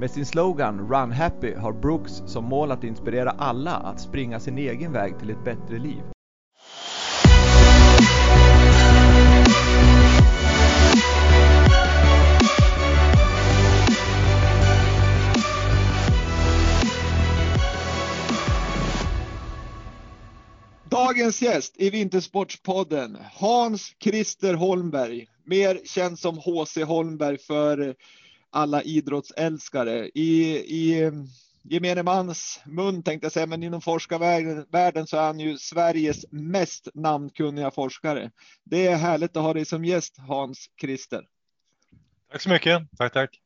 Med sin slogan Run Happy har Brooks som mål att inspirera alla att springa sin egen väg till ett bättre liv. Dagens gäst i Vintersportspodden, Hans Christer Holmberg, mer känd som HC Holmberg för alla idrottsälskare. I, i gemene mans mun tänkte jag säga, men inom forskarvärlden så är han ju Sveriges mest namnkunniga forskare. Det är härligt att ha dig som gäst, Hans Christer. Tack så mycket. Tack, tack.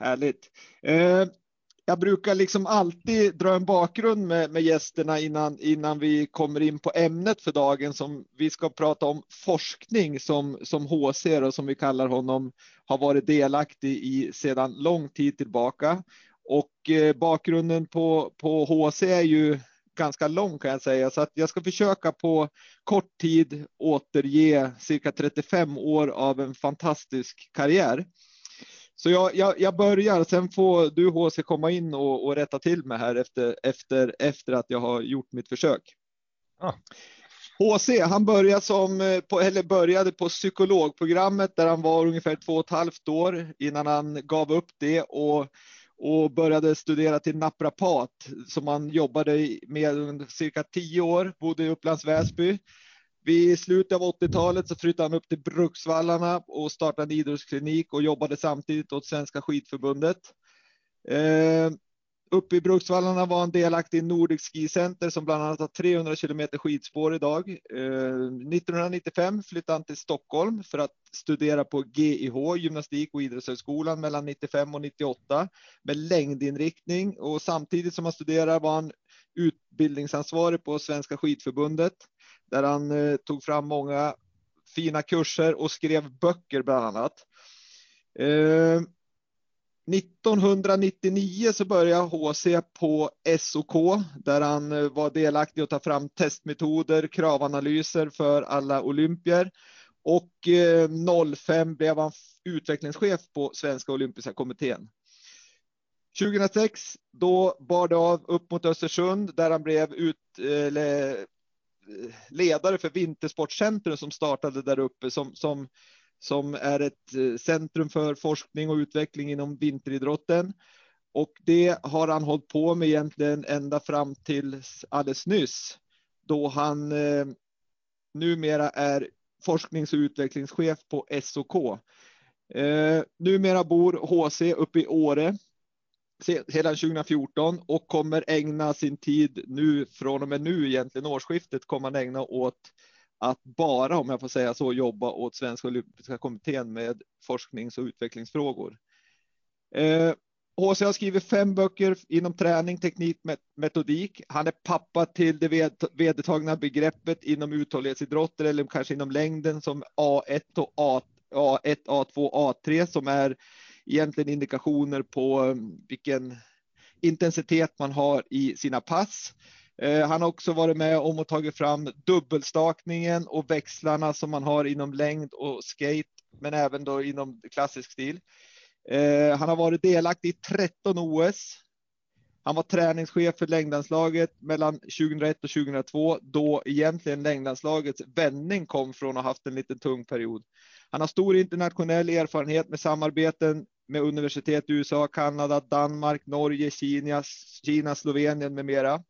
Härligt. Eh, jag brukar liksom alltid dra en bakgrund med, med gästerna innan, innan vi kommer in på ämnet för dagen som vi ska prata om forskning som, som HC och som vi kallar honom har varit delaktig i sedan lång tid tillbaka. Och eh, bakgrunden på, på HC är ju ganska lång kan jag säga, så att jag ska försöka på kort tid återge cirka 35 år av en fantastisk karriär. Så jag, jag, jag, börjar, sen får du HC komma in och, och, rätta till mig här efter, efter, efter att jag har gjort mitt försök. Ah. HC, han började, som, eh, på, eller började på psykologprogrammet där han var ungefär två och ett halvt år innan han gav upp det och, och började studera till naprapat som han jobbade med under cirka tio år, bodde i Upplands Väsby. Vid slutet av 80-talet så flyttade han upp till Bruksvallarna och startade en idrottsklinik och jobbade samtidigt åt Svenska skidförbundet. Eh, uppe i Bruksvallarna var han delaktig i Nordic Ski Center som bland annat har 300 kilometer skidspår idag. Eh, 1995 flyttade han till Stockholm för att studera på GIH, Gymnastik och idrottshögskolan mellan 95 och 98 med längdinriktning och samtidigt som han studerade var han utbildningsansvarig på Svenska skidförbundet där han eh, tog fram många fina kurser och skrev böcker bland annat. Eh, 1999 så började HC på SOK där han eh, var delaktig att ta fram testmetoder, kravanalyser för alla olympier. Och eh, 05 blev han utvecklingschef på Svenska olympiska kommittén. 2006 då bar det av upp mot Östersund där han blev ut, eh, Eh, ledare för Vintersportcentrum som startade där uppe som, som, som är ett eh, centrum för forskning och utveckling inom vinteridrotten. Och det har han hållit på med egentligen ända fram till alldeles nyss då han eh, numera är forsknings och utvecklingschef på SOK. Eh, numera bor HC uppe i Åre sedan 2014 och kommer ägna sin tid nu från och med nu egentligen årsskiftet kommer han ägna åt att bara, om jag får säga så, jobba åt Svenska olympiska kommittén med forsknings och utvecklingsfrågor. Eh, HC har skrivit fem böcker inom träning, teknik, metodik. Han är pappa till det vedertagna begreppet inom uthållighetsidrotter eller kanske inom längden som A1 och A, A1, A2, A3 som är egentligen indikationer på mm, vilken intensitet man har i sina pass. Eh, han har också varit med om att tagit fram dubbelstakningen och växlarna som man har inom längd och skate, men även då inom klassisk stil. Eh, han har varit delaktig i 13 OS. Han var träningschef för längdlandslaget mellan 2001 och 2002, då egentligen längdlandslagets vändning kom från att ha haft en liten tung period. Han har stor internationell erfarenhet med samarbeten med universitet i USA, Kanada, Danmark, Norge, Kina, Kina, Slovenien med mera.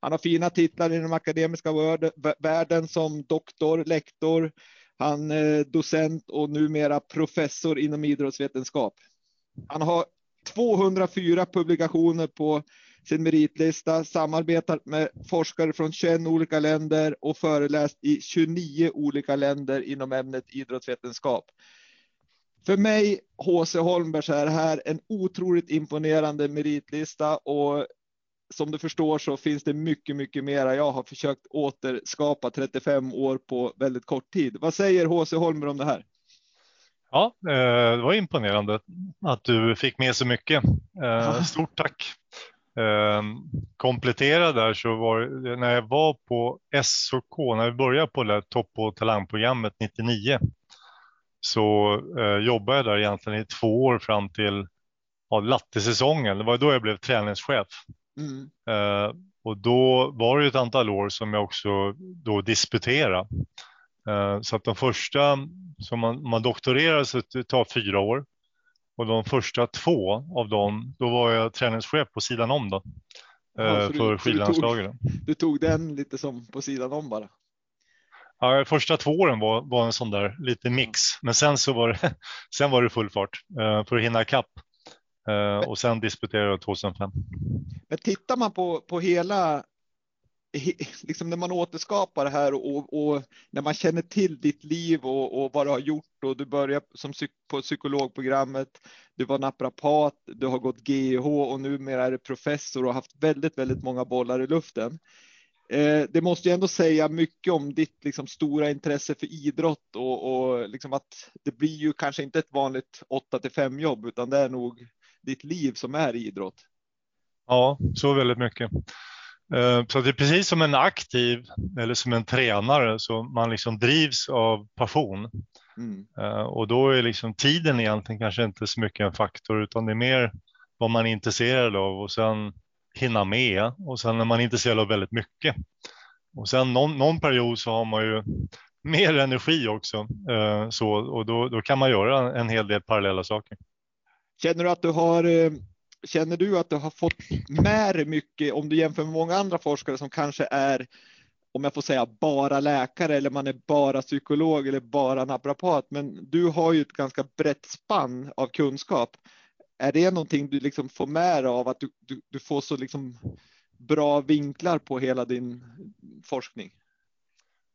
Han har fina titlar i den akademiska världen som doktor, lektor, han är docent och numera professor inom idrottsvetenskap. Han har 204 publikationer på sin meritlista, samarbetat med forskare från 21 olika länder och föreläst i 29 olika länder inom ämnet idrottsvetenskap. För mig, HC Holmberg, så är det här en otroligt imponerande meritlista och som du förstår så finns det mycket, mycket mera. Jag har försökt återskapa 35 år på väldigt kort tid. Vad säger HC Holmer om det här? Ja, eh, det var imponerande att du fick med så mycket. Eh, stort tack. Eh, komplettera där så var när jag var på SOK, när vi började på topp och talangprogrammet 99 så jobbade jag där egentligen i två år fram till ja, lattesäsongen. Det var då jag blev träningschef. Mm. och då var det ett antal år som jag också då disputerade. så att de första så man, man doktorerar så det tar fyra år. Och de första två av dem, då var jag träningschef på sidan om då. Ja, eh, för skidlandslaget. Du, du, tog den lite som på sidan om bara? Ja, första två åren var, var en sån där lite mix, men sen så var det, sen var det full fart uh, för att hinna ikapp. Uh, och sen disputerade jag 2005. Men tittar man på, på hela liksom när man återskapar det här och, och, när man känner till ditt liv och, och vad du har gjort och du börjar som psyk, på psykologprogrammet, du var naprapat, du har gått GH och numera är du professor och haft väldigt, väldigt många bollar i luften. Eh, det måste ju ändå säga mycket om ditt liksom, stora intresse för idrott och, och liksom att det blir ju kanske inte ett vanligt 8 till 5 jobb utan det är nog ditt liv som är idrott. Ja, så väldigt mycket. Eh, så det är precis som en aktiv eller som en tränare så man liksom drivs av passion. Mm. Eh, och då är liksom tiden egentligen kanske inte så mycket en faktor utan det är mer vad man är intresserad av och sen hinna med och sen är man intresserad av väldigt mycket. Och sen någon, någon period så har man ju mer energi också eh, så, och då, då kan man göra en hel del parallella saker. Känner du att du har eh, Känner du att du har fått med dig mycket om du jämför med många andra forskare som kanske är, om jag får säga bara läkare eller man är bara psykolog eller bara naprapat, men du har ju ett ganska brett spann av kunskap. Är det någonting du liksom får med dig av att du, du, du får så liksom bra vinklar på hela din forskning?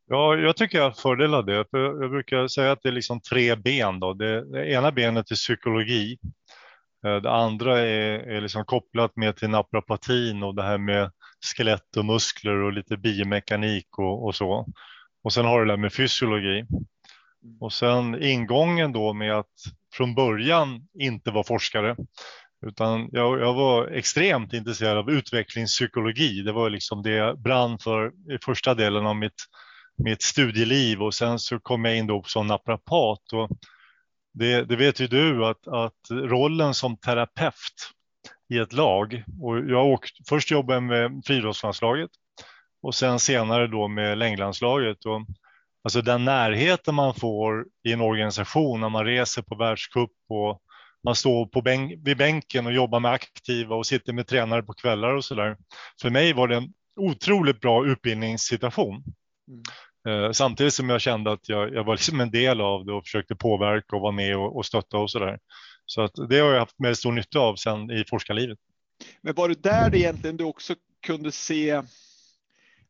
Ja, jag tycker jag har fördel av det. jag brukar säga att det är liksom tre ben. Då. Det, det ena benet är psykologi eh, det andra är, är liksom kopplat med till naprapatin och det här med skelett och muskler och lite biomekanik och, och så. Och sen har du det där med fysiologi. Och sen ingången då med att från början inte vara forskare utan jag, jag, var extremt intresserad av utvecklingspsykologi. Det var liksom det jag brann för i första delen av mitt, mitt studieliv och sen så kom jag in då som naprapat. Och det, det, vet ju du att, att rollen som terapeut i ett lag och jag åkt, först jobbade jag med friidrottslandslaget och sen senare då med längdlandslaget. Och, alltså den närheten man får i en organisation när man reser på världscup och man står på bänk, vid bänken och jobbar med aktiva och sitter med tränare på kvällar och så där. För mig var det en otroligt bra utbildningssituation. Mm. Eh, samtidigt som jag kände att jag, jag var liksom en del av det och försökte påverka och vara med och, och stötta och så där. Så att det har jag haft med stor nytta av sen i forskarlivet. Men var det där egentligen du också kunde se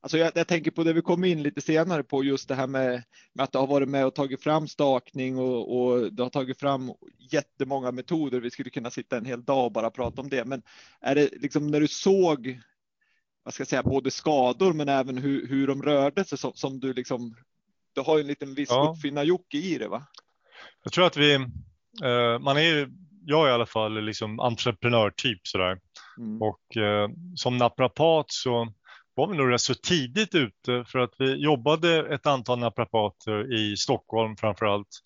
Alltså jag, jag, tänker på det vi kom in lite senare på just det här med, med att du har varit med och tagit fram stakning och, och du har tagit fram jättemånga metoder. Vi skulle kunna sitta en hel dag och bara prata om det. Men är det liksom när du såg vad ska jag säga, både skador men även hur, hur de rörde sig som, som du liksom, du har ju en liten viss ja. uppfinnar-Jocke i det va? Jag tror att vi, eh, man är jag i alla fall liksom entreprenörtyp sådär. Mm. Och eh, som naprapat så var vi nog rätt så tidigt ute för att vi jobbade ett antal naprapater i Stockholm framför allt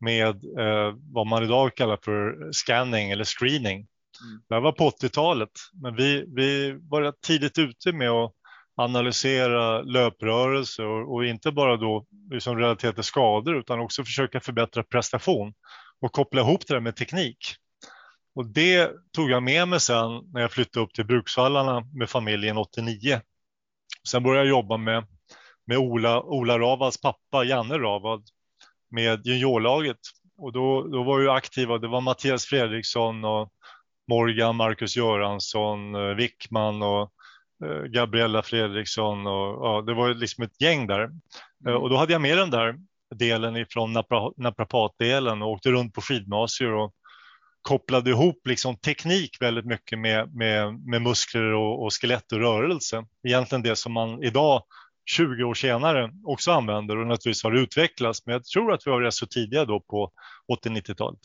med eh, vad man idag kallar för scanning eller screening. Mm. Det var på 80-talet, men vi, vi var tidigt ute med att analysera löprörelser och, och inte bara då liksom relaterat till skador utan också försöka förbättra prestation och koppla ihop det med teknik. Och det tog jag med mig sen när jag flyttade upp till Bruksvallarna med familjen 89. Sen började jag jobba med, med Ola, Ola Ravas pappa, Janne Ravad, med juniorlaget. Och då, då var ju aktiva, det var Mattias Fredriksson och Morgan, Marcus Göransson, eh, Wickman och eh, Gabriella Fredriksson och ja, det var liksom ett gäng där. Mm. Och då hade jag med den där delen ifrån naprapatdelen och åkte runt på skidgymnasier och kopplade ihop liksom teknik väldigt mycket med, med, med muskler och, och skelett och rörelse. Egentligen det som man idag 20 år senare också använder och naturligtvis har utvecklats. Men jag tror att vi var rätt så tidiga då på 80-90-talet.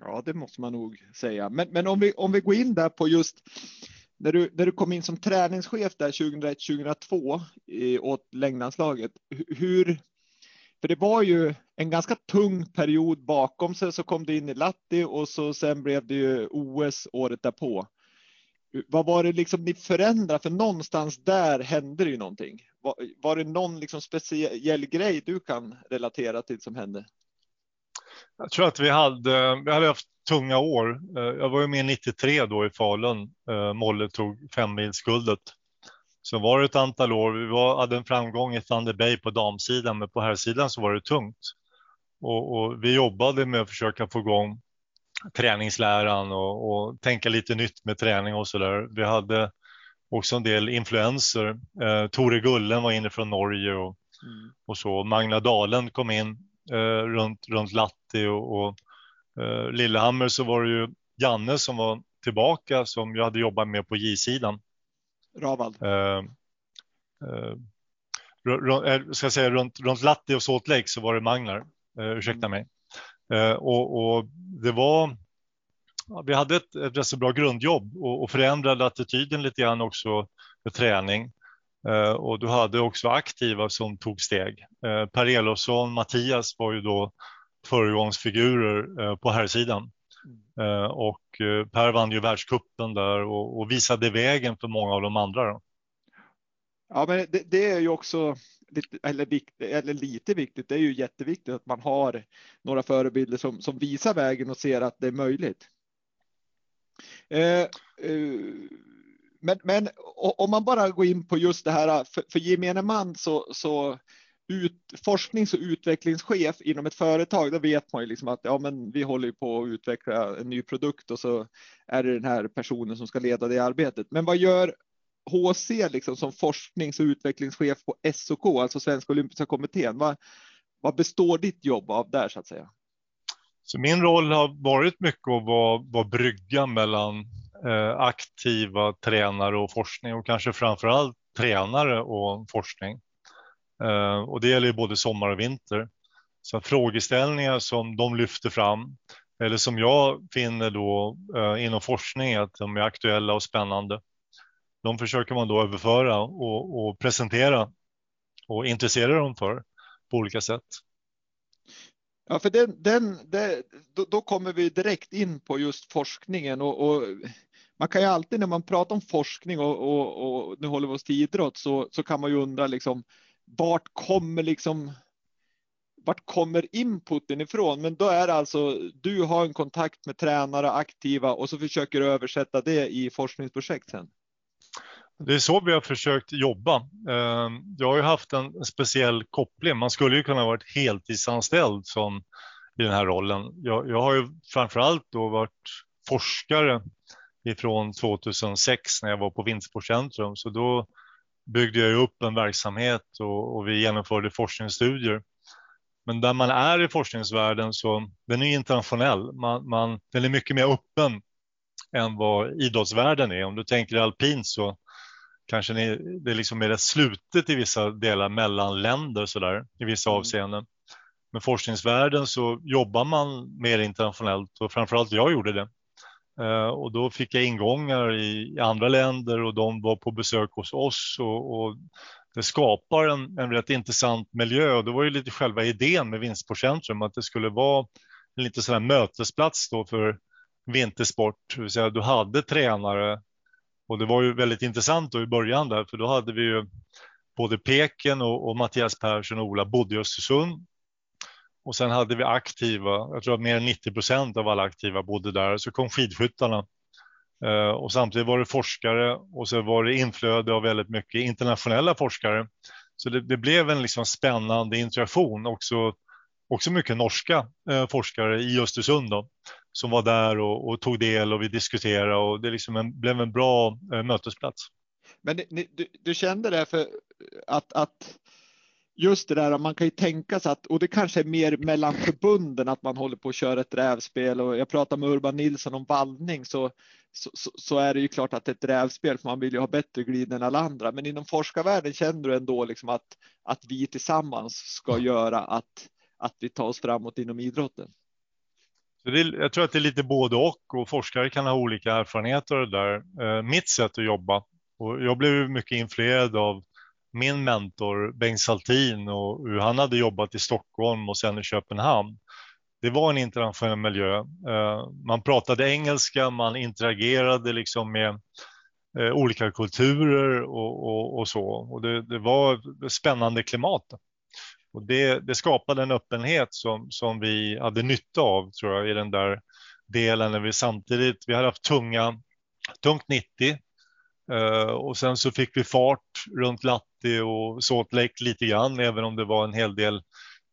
Ja, det måste man nog säga. Men, men om, vi, om vi går in där på just när du, när du kom in som träningschef där 2001-2002 åt längdlandslaget. Hur, för det var ju en ganska tung period bakom sig så kom det in i Latti och så sen blev det ju OS året därpå. Vad var det liksom ni förändrade? För någonstans där hände det ju någonting. Var, var det någon liksom speciell grej du kan relatera till som hände? Jag tror att vi hade, vi hade haft tunga år. Eh, jag var ju med 93 då i Falun. Eh, Molle tog femmilsguldet. Så var det ett antal år. Vi var, hade en framgång i Thunder Bay på damsidan, men på herrsidan så var det tungt. Och, och vi jobbade med att försöka få igång träningsläran och, och tänka lite nytt med träning och så där. Vi hade också en del influenser. Eh, Tore Gullen var inne från Norge och, mm. och så. Magna Dalen kom in eh, runt, runt Latti och, och eh, Lillehammer så var det ju Janne som var tillbaka som jag hade jobbat med på J-sidan. Ravald. Eh, eh, eh, ska säga, runt, runt Latti och Salt Lake så var det Magnar, eh, ursäkta mm. mig. Eh, och, och, det var, ja, vi hade ett, ett rätt så bra grundjobb och, och förändrade attityden lite grann också för träning. Eh, och du hade också aktiva som tog steg. Eh, per Elofsson, Mattias var ju då föregångsfigurer på här sidan. Mm. Och eh, Per vann ju världskuppen där och, och, visade vägen för många av de andra. Då. Ja, men det, det, är ju också lite, eller, eller lite viktigt. Det är ju jätteviktigt att man har några förebilder som, som visar vägen och ser att det är möjligt. Eh, eh, men, men om man bara går in på just det här, för, för gemene man så, så ut, forsknings och utvecklingschef inom ett företag, då vet man ju liksom att ja, men vi håller på att utveckla en ny produkt och så är det den här personen som ska leda det arbetet. Men vad gör HC liksom som forsknings och utvecklingschef på SOK, alltså Svenska Olympiska Kommittén? Vad, vad består ditt jobb av där så att säga? Så min roll har varit mycket att vara, vara brygga mellan eh, aktiva tränare och forskning och kanske framför allt tränare och forskning. Eh, och det gäller ju både sommar och vinter. Så frågeställningar som de lyfter fram eller som jag finner då eh, inom forskning att de är aktuella och spännande. De försöker man då överföra och, och presentera och intressera dem för på olika sätt. Ja, för den, den, det, då, då, kommer vi direkt in på just forskningen och, och, man kan ju alltid när man pratar om forskning och, och, och nu håller vi oss till idrott så, så kan man ju undra liksom vart kommer liksom vart kommer inputen ifrån? Men då är det alltså du har en kontakt med tränare aktiva och så försöker du översätta det i forskningsprojekt sen. Det är så vi har försökt jobba. Eh, jag har ju haft en speciell koppling. Man skulle ju kunna varit heltidsanställd som i den här rollen. Jag, jag har ju framförallt då varit forskare ifrån 2006 när jag var på Vinstsportcentrum. Så då byggde jag upp en verksamhet och, och, vi genomförde forskningsstudier. Men där man är i forskningsvärlden så den är internationell. Man, man, den är mycket mer öppen än vad idrottsvärlden är. Om du tänker alpint så kanske ni, det är liksom mer slutet i vissa delar mellan länder så där, i vissa mm. avseenden. Men forskningsvärlden så jobbar man mer internationellt och framförallt jag gjorde det. Eh, och då fick jag ingångar i, andra länder och de var på besök hos oss och, och det skapar en, en rätt intressant miljö och det var ju lite själva idén med Vinstsportcentrum att det skulle vara en lite sån här mötesplats då för vintersport, det vill säga du hade tränare och det var ju väldigt intressant då i början där, för då hade vi ju både Peken och, och Mattias Persson och Ola bodde i Östersund. Och sen hade vi aktiva, jag tror att mer än 90 procent av alla aktiva bodde där. Så kom skidskyttarna. Eh, och samtidigt var det forskare och så var det inflöde av väldigt mycket internationella forskare. Så det, det blev en liksom spännande interaktion, också, också mycket norska eh, forskare i Östersund. Då som var där och, och, tog del och vi diskuterade och det liksom en, blev en bra eh, mötesplats. Men ni, du, du, kände det för att, att just det där, man kan ju tänka sig att, och det kanske är mer mellan förbunden att man håller på att köra ett rävspel och jag pratar med Urban Nilsson om vallning så, så, så, är det ju klart att det är ett rävspel för man vill ju ha bättre glid än alla andra. Men inom forskarvärlden känner du ändå liksom att, att vi tillsammans ska göra att, att vi tar oss framåt inom idrotten. Så det, jag tror att det är lite både och och forskare kan ha olika erfarenheter där. Eh, mitt sätt att jobba och jag blev mycket influerad av min mentor Bengt Saltin och hur han hade jobbat i Stockholm och sen i Köpenhamn. Det var en internationell miljö. Eh, man pratade engelska, man interagerade liksom med eh, olika kulturer och, och, och så. Och det, det, var ett spännande klimat. Och det, det, skapade en öppenhet som, som vi hade nytta av tror jag i den där delen när vi samtidigt, vi hade haft tunga, tungt 90 eh, och sen så fick vi fart runt Latti och Salt Lake lite grann, även om det var en hel del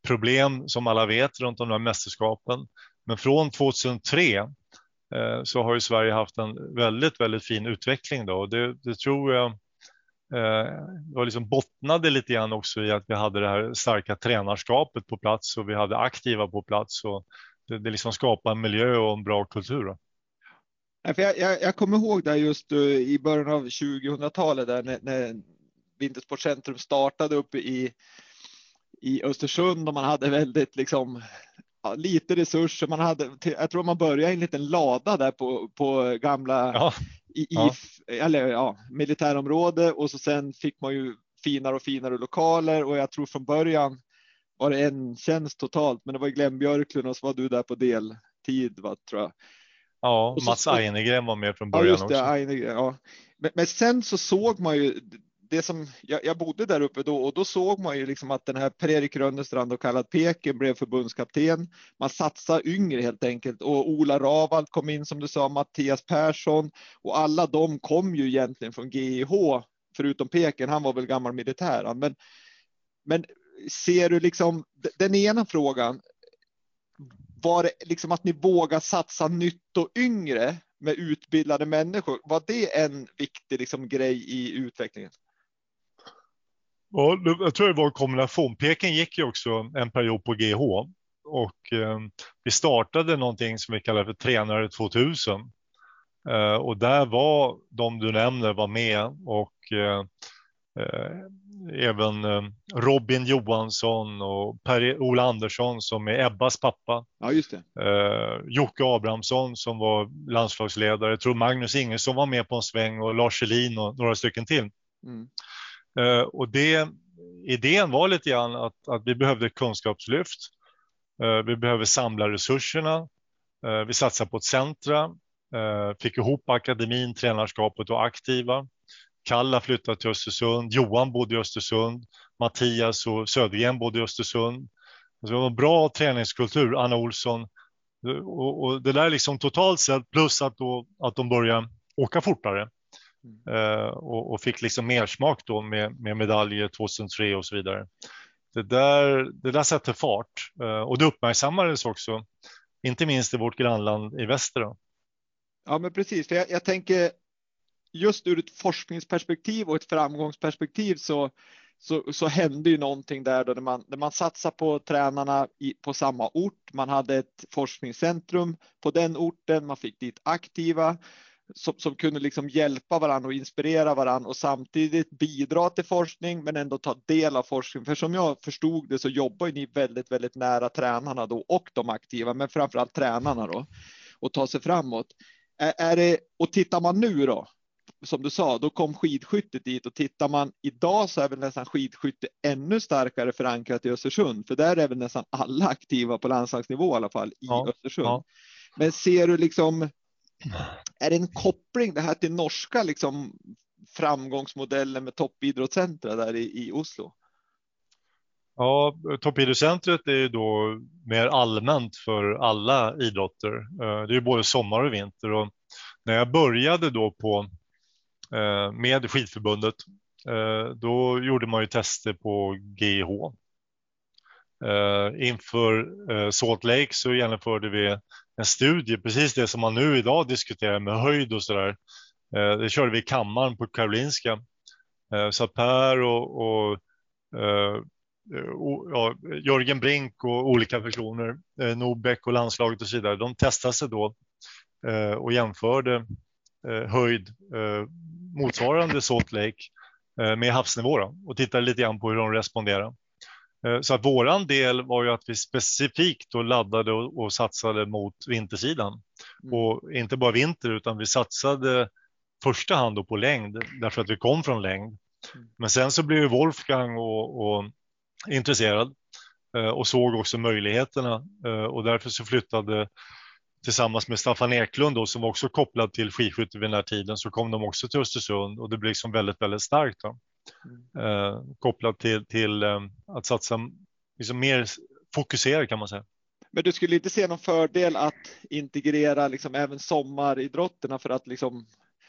problem som alla vet runt de här mästerskapen. Men från 2003 eh, så har ju Sverige haft en väldigt, väldigt fin utveckling då och det, det tror jag uh, liksom bottnade lite grann också i att vi hade det här starka tränarskapet på plats och vi hade aktiva på plats och det, det liksom skapade en miljö och en bra kultur. Då. Jag, jag, jag kommer ihåg där just uh, i början av 2000-talet där när, när Vintersportcentrum startade uppe i, i Östersund och man hade väldigt liksom ja, lite resurser. Man hade, jag tror man började i en liten lada där på, på gamla ja. I, ja. eller, ja, militärområde och så sen fick man ju finare och finare lokaler och jag tror från början var det en tjänst totalt, men det var Glenn Björklund och så var du där på deltid, va, tror jag. Ja, Mats Einegren var med från början ja, just det, också. Einegren, ja. Men, men, sen så såg man ju det som jag, jag, bodde där uppe då och då såg man ju liksom att den här Prerik Rönnestrand och kallad Peken blev förbundskapten. Man satsar yngre helt enkelt och Ola Ravald kom in som du sa, Mattias Persson och alla de kom ju egentligen från GIH förutom Peken. Han var väl gammal militär. Men, men ser du liksom den ena frågan var det liksom att ni vågar satsa nytt och yngre med utbildade människor? Var det en viktig liksom, grej i utvecklingen? Ja, jag tror det var en kombination. Peking gick ju också en period på GH och eh, vi startade någonting som vi kallar för Tränare 2000. Eh, och där var de du nämner var med och eh, eh även eh, Robin Johansson och Per-Ola Andersson som är Ebbas pappa. Ja, just det. Eh, Jocke Abrahamsson som var landslagsledare. Jag tror Magnus Ingesson var med på en sväng och Lars Selin och några stycken till. Mm. Eh, och det, idén var lite grann att, att vi behövde kunskapslyft. Eh, vi behöver samla resurserna. Eh, vi satsar på ett centra. Eh, fick ihop akademin, tränarskapet och aktiva. Kalla flyttade till Östersund, Johan bodde i Östersund, Mattias och Södergren bodde i Östersund. Alltså det var en bra träningskultur, Anna Olsson. Och, och det där liksom totalt sett, plus att, då, att de började åka fortare. Mm. Eh, och, och, fick liksom mer smak då med, med medaljer 2003 och så vidare. Det där, det där sätter fart eh, och det uppmärksammades också, inte minst i vårt grannland i väster. Då. Ja, men precis. Jag, jag tänker just ur ett forskningsperspektiv och ett framgångsperspektiv så, så, så hände ju någonting där då när man, när man satsar på tränarna i, på samma ort. Man hade ett forskningscentrum på den orten, man fick dit aktiva som, som kunde liksom hjälpa varandra och inspirera varandra och samtidigt bidra till forskning men ändå ta del av forskning. För som jag förstod det så jobbar ni väldigt, väldigt nära tränarna då och de aktiva, men framför allt tränarna då och ta sig framåt. Är, är det, och tittar man nu då, som du sa, då kom skidskyttet dit och tittar man idag så är väl nästan skidskytte ännu starkare förankrat i Östersund, för där är väl nästan alla aktiva på landslagsnivå i alla fall i ja, Östersund. Ja. Men ser du liksom, är det en koppling det här till norska liksom framgångsmodellen med toppidrottscentra där i, i Oslo? Ja, toppidrottscentret är ju då mer allmänt för alla idrotter. Eh, det är både sommar och vinter och när jag började då på Eh, med skidförbundet. Eh, då gjorde man ju tester på GH. Eh, inför Salt Lake så genomförde vi en studie, precis det som man nu idag diskuterar med höjd och så där. Det körde vi i kammaren på Karolinska. Så Per och, och ja, Jörgen Brink och olika personer, Nobäck och landslaget och så vidare, de testade sig då och jämförde höjd motsvarande Salt Lake med havsnivå då, och tittade lite grann på hur de responderar. Så att våran del var ju att vi specifikt då laddade och, och satsade mot vintersidan. Mm. Och inte bara vinter utan vi satsade första hand då på längd därför att vi kom från längd. Mm. Men sen så blev Wolfgang och, och intresserad eh, och såg också möjligheterna eh, och därför så flyttade tillsammans med Staffan Eklund då, som var också kopplad till skidskytte vid den här tiden så kom de också till Östersund och det blev liksom väldigt, väldigt starkt. Då. Mm. Eh, kopplat till, till eh, att satsa liksom mer fokuserat kan man säga. Men du skulle inte se någon fördel att integrera liksom även sommaridrotterna för att liksom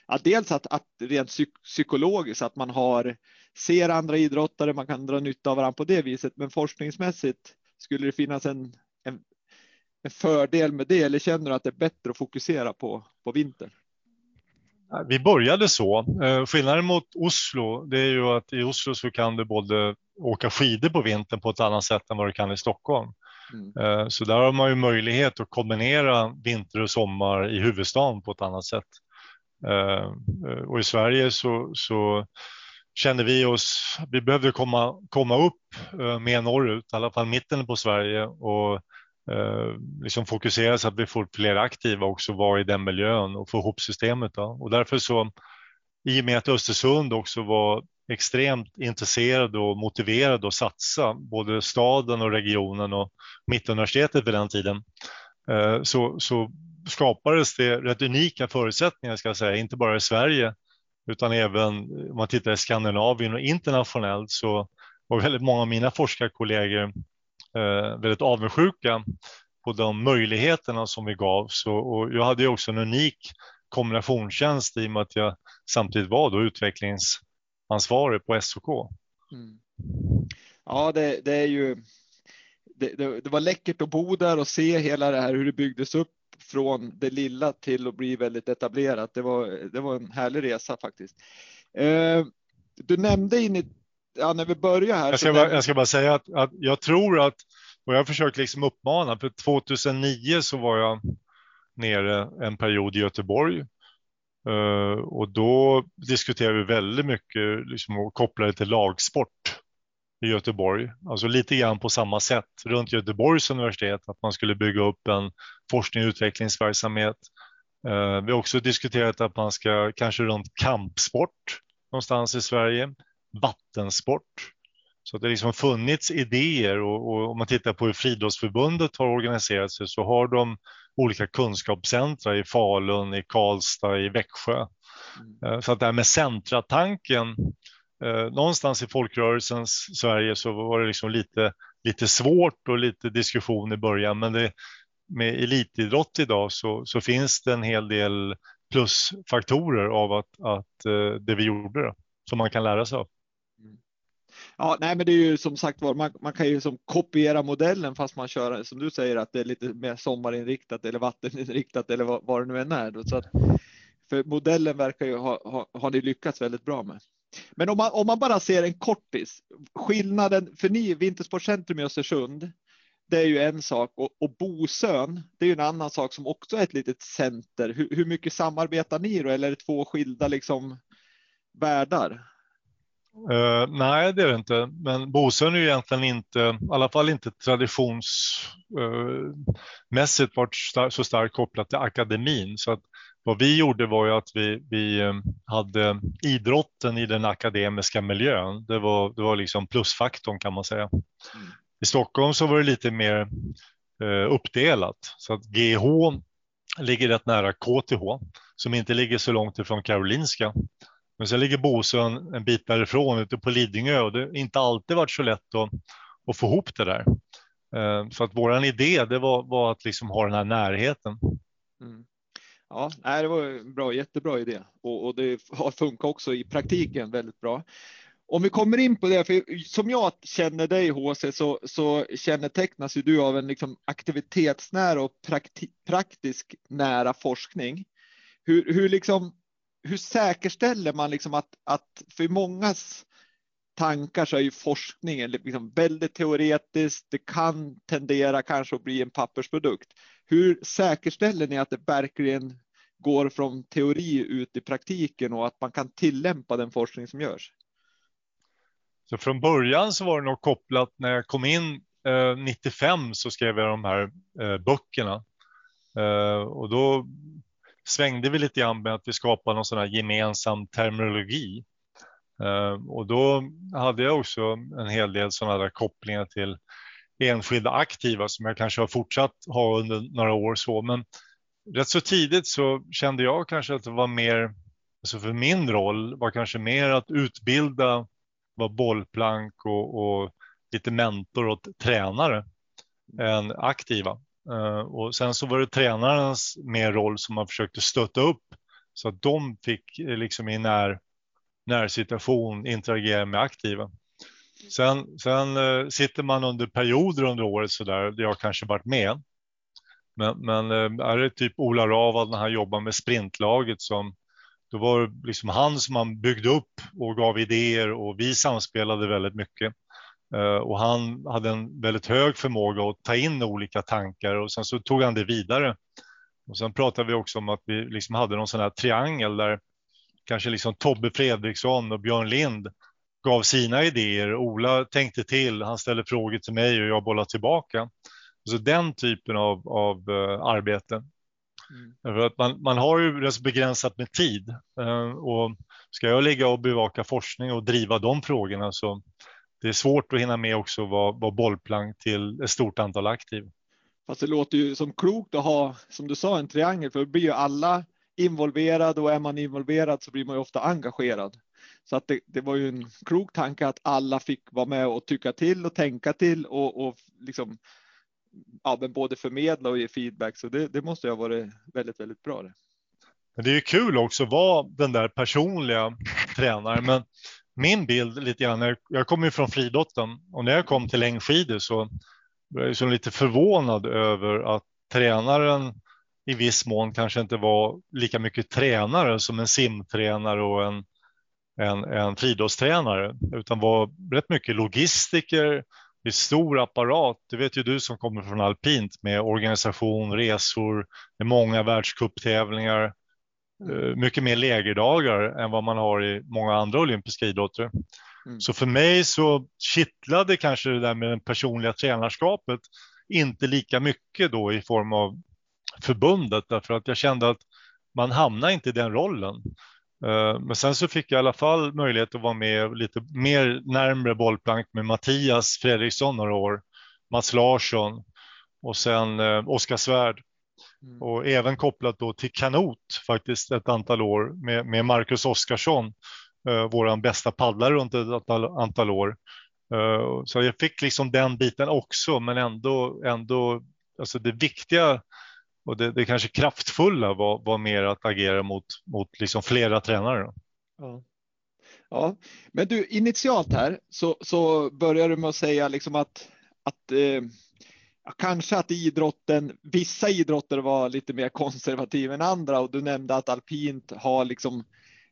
ja, dels att, att rent psyk psykologiskt att man har ser andra idrottare, man kan dra nytta av varandra på det viset. Men forskningsmässigt skulle det finnas en, en, fördel med det eller känner du att det är bättre att fokusera på, på vintern? Vi började så. Eh, skillnaden mot Oslo, det är ju att i Oslo så kan du både åka skidor på vintern på ett annat sätt än vad du kan i Stockholm. Mm. Eh, så där har man ju möjlighet att kombinera vinter och sommar i huvudstaden på ett annat sätt. Eh, och i Sverige så, så kände vi oss, vi behövde komma, komma upp mer norrut, i alla fall mitten på Sverige och Eh, liksom fokusera så att vi får fler aktiva också vara i den miljön och få ihop systemet. Då. Och därför så, i och med att Östersund också var extremt intresserad och motiverad att satsa, både staden och regionen och Mittuniversitetet vid den tiden, eh, så, så skapades det rätt unika förutsättningar, ska jag säga, inte bara i Sverige, utan även om man tittar i Skandinavien och internationellt så var väldigt många av mina forskarkollegor Eh, väldigt avundsjuka på de möjligheterna som vi gav. Så, och jag hade ju också en unik kombinationstjänst i och med att jag samtidigt var då utvecklingsansvarig på SOK. Mm. Ja, det, det, är ju. Det, det, det, var läckert att bo där och se hela det här hur det byggdes upp från det lilla till att bli väldigt etablerat. Det var, det var en härlig resa faktiskt. Eh, du nämnde in i, ja, när vi börjar här. Jag ska, bara, jag ska bara säga att, att, jag tror att, och jag har försökt liksom uppmana, för 2009 så var jag nere en period i Göteborg Uh, och då diskuterade vi väldigt mycket liksom, och kopplade till lagsport i Göteborg. Alltså lite grann på samma sätt runt Göteborgs universitet, att man skulle bygga upp en forskning och utvecklingsverksamhet. Eh, vi har också diskuterat att man ska kanske runt kampsport någonstans i Sverige, vattensport. Så det har liksom funnits idéer och, och om man tittar på hur Friidrottsförbundet har organiserat sig så har de olika kunskapscentra i Falun, i Karlstad, i Växjö. Mm. Eh, så att det här med centratanken eh, någonstans i folkrörelsens Sverige så var det liksom lite, lite svårt och lite diskussion i början. Men det, med elitidrott idag så, så finns det en hel del plusfaktorer av att, att eh, det vi gjorde då, som man kan lära sig av. Ja, nej, men det är ju som sagt var, man, man kan ju som kopiera modellen fast man kör som du säger att det är lite mer sommarinriktat eller vatteninriktat eller vad, vad det nu än är. Så att, för modellen verkar ju ha, ha, har ni lyckats väldigt bra med. Men om man, om man bara ser en kortis, skillnaden för ni, Vintersportcentrum i Östersund, det är ju en sak och, och Bosön, det är ju en annan sak som också är ett litet center. Hur, hur mycket samarbetar ni då? Eller är det två skilda liksom världar? Uh, nej, det är det inte. Men Bosön är ju egentligen inte, i alla fall inte traditionsmässigt uh, varit star så starkt kopplat till akademin. Så att vad vi gjorde var ju att vi, vi eh, hade idrotten i den akademiska miljön. Det var, det var liksom plusfaktorn kan man säga. Mm. I Stockholm så var det lite mer eh, uppdelat så att GH ligger rätt nära KTH som inte ligger så långt ifrån Karolinska. Men sen ligger Bosön en bit därifrån ute på Lidingö och det har inte alltid varit så lätt att, att få ihop det där. Eh, så att våran idé det var, var att liksom ha den här närheten. Mm. Ja, det var en bra, jättebra idé och, och det har funkat också i praktiken väldigt bra. Om vi kommer in på det, för som jag känner dig HC så, så kännetecknas ju du av en liksom aktivitetsnära och prakti, praktisk nära forskning. Hur, hur, liksom, hur säkerställer man liksom att, att för mångas tankar så är ju forskningen liksom väldigt teoretiskt. Det kan tendera kanske att bli en pappersprodukt. Hur säkerställer ni att det verkligen går från teori ut i praktiken och att man kan tillämpa den forskning som görs? Så från början så var det nog kopplat när jag kom in eh, 95 så skrev jag de här eh, böckerna. Eh, och då svängde vi lite grann med att vi skapade någon sån här gemensam terminologi. Eh, och då hade jag också en hel del sådana där kopplingar till enskilda aktiva som jag kanske har fortsatt ha under några år så. Men rätt så tidigt så kände jag kanske att det var mer, alltså för min roll var kanske mer att utbilda, vara bollplank och, och lite mentor åt tränare än aktiva. Eh, och sen så var det tränarens mer roll som man försökte stötta upp så att de fick eh, liksom i när, närsituation interagera med aktiva. Sen, sen eh, sitter man under perioder under året så där, där jag kanske varit med. Men, men är det typ Ola Ravad när han jobbar med sprintlaget som då var det liksom han som man byggde upp och gav idéer och vi samspelade väldigt mycket. Uh, och han hade en väldigt hög förmåga att ta in olika tankar och sen så tog han det vidare. Och sen pratade vi också om att vi liksom hade någon sån här triangel där kanske liksom Tobbe Fredriksson och Björn Lind gav sina idéer. Ola tänkte till, han ställde frågor till mig och jag bollade tillbaka. Så den typen av, av uh, arbete. Mm. att man, man har ju rätt begränsat med tid uh, och ska jag ligga och bevaka forskning och driva de frågorna så det är svårt att hinna med också vara, vara bollplank till ett stort antal aktiv. Fast det låter ju som klokt att ha, som du sa, en triangel, för då blir ju alla involverade och är man involverad så blir man ju ofta engagerad. Så att det, det var ju en klok tanke att alla fick vara med och tycka till och tänka till och, och liksom ja, men både förmedla och ge feedback. Så det, det måste ju ha varit väldigt, väldigt bra. Det. Men det är ju kul också att vara den där personliga tränaren. Men min bild lite grann, jag kommer ju från friidrotten och när jag kom till längdskidor så var jag liksom lite förvånad över att tränaren i viss mån kanske inte var lika mycket tränare som en simtränare och en, en, en friidrottstränare utan var rätt mycket logistiker, i stor apparat. Det vet ju du som kommer från alpint med organisation, resor, med många världscuptävlingar, mycket mer lägerdagar än vad man har i många andra olympiska idrotter. Mm. Så för mig så kittlade kanske det där med det personliga tränarskapet inte lika mycket då i form av förbundet därför att jag kände att man hamnar inte i den rollen. Eh, men sen så fick jag i alla fall möjlighet att vara med lite mer närmre bollplank med Mattias Fredriksson några år, Mats Larsson och sen eh, Oskar Svärd Mm. Och även kopplat då till kanot faktiskt ett antal år med, med Marcus Oskarsson, eh, våran bästa paddlare runt ett antal, antal år. Eh, så jag fick liksom den biten också, men ändå, ändå alltså det viktiga och det, det kanske kraftfulla var, var mer att agera mot, mot liksom flera tränare. Ja. ja, men du initialt här så, så börjar du med att säga liksom att, att eh kanske att idrotten, vissa idrotter var lite mer konservativa än andra och du nämnde att alpint har liksom,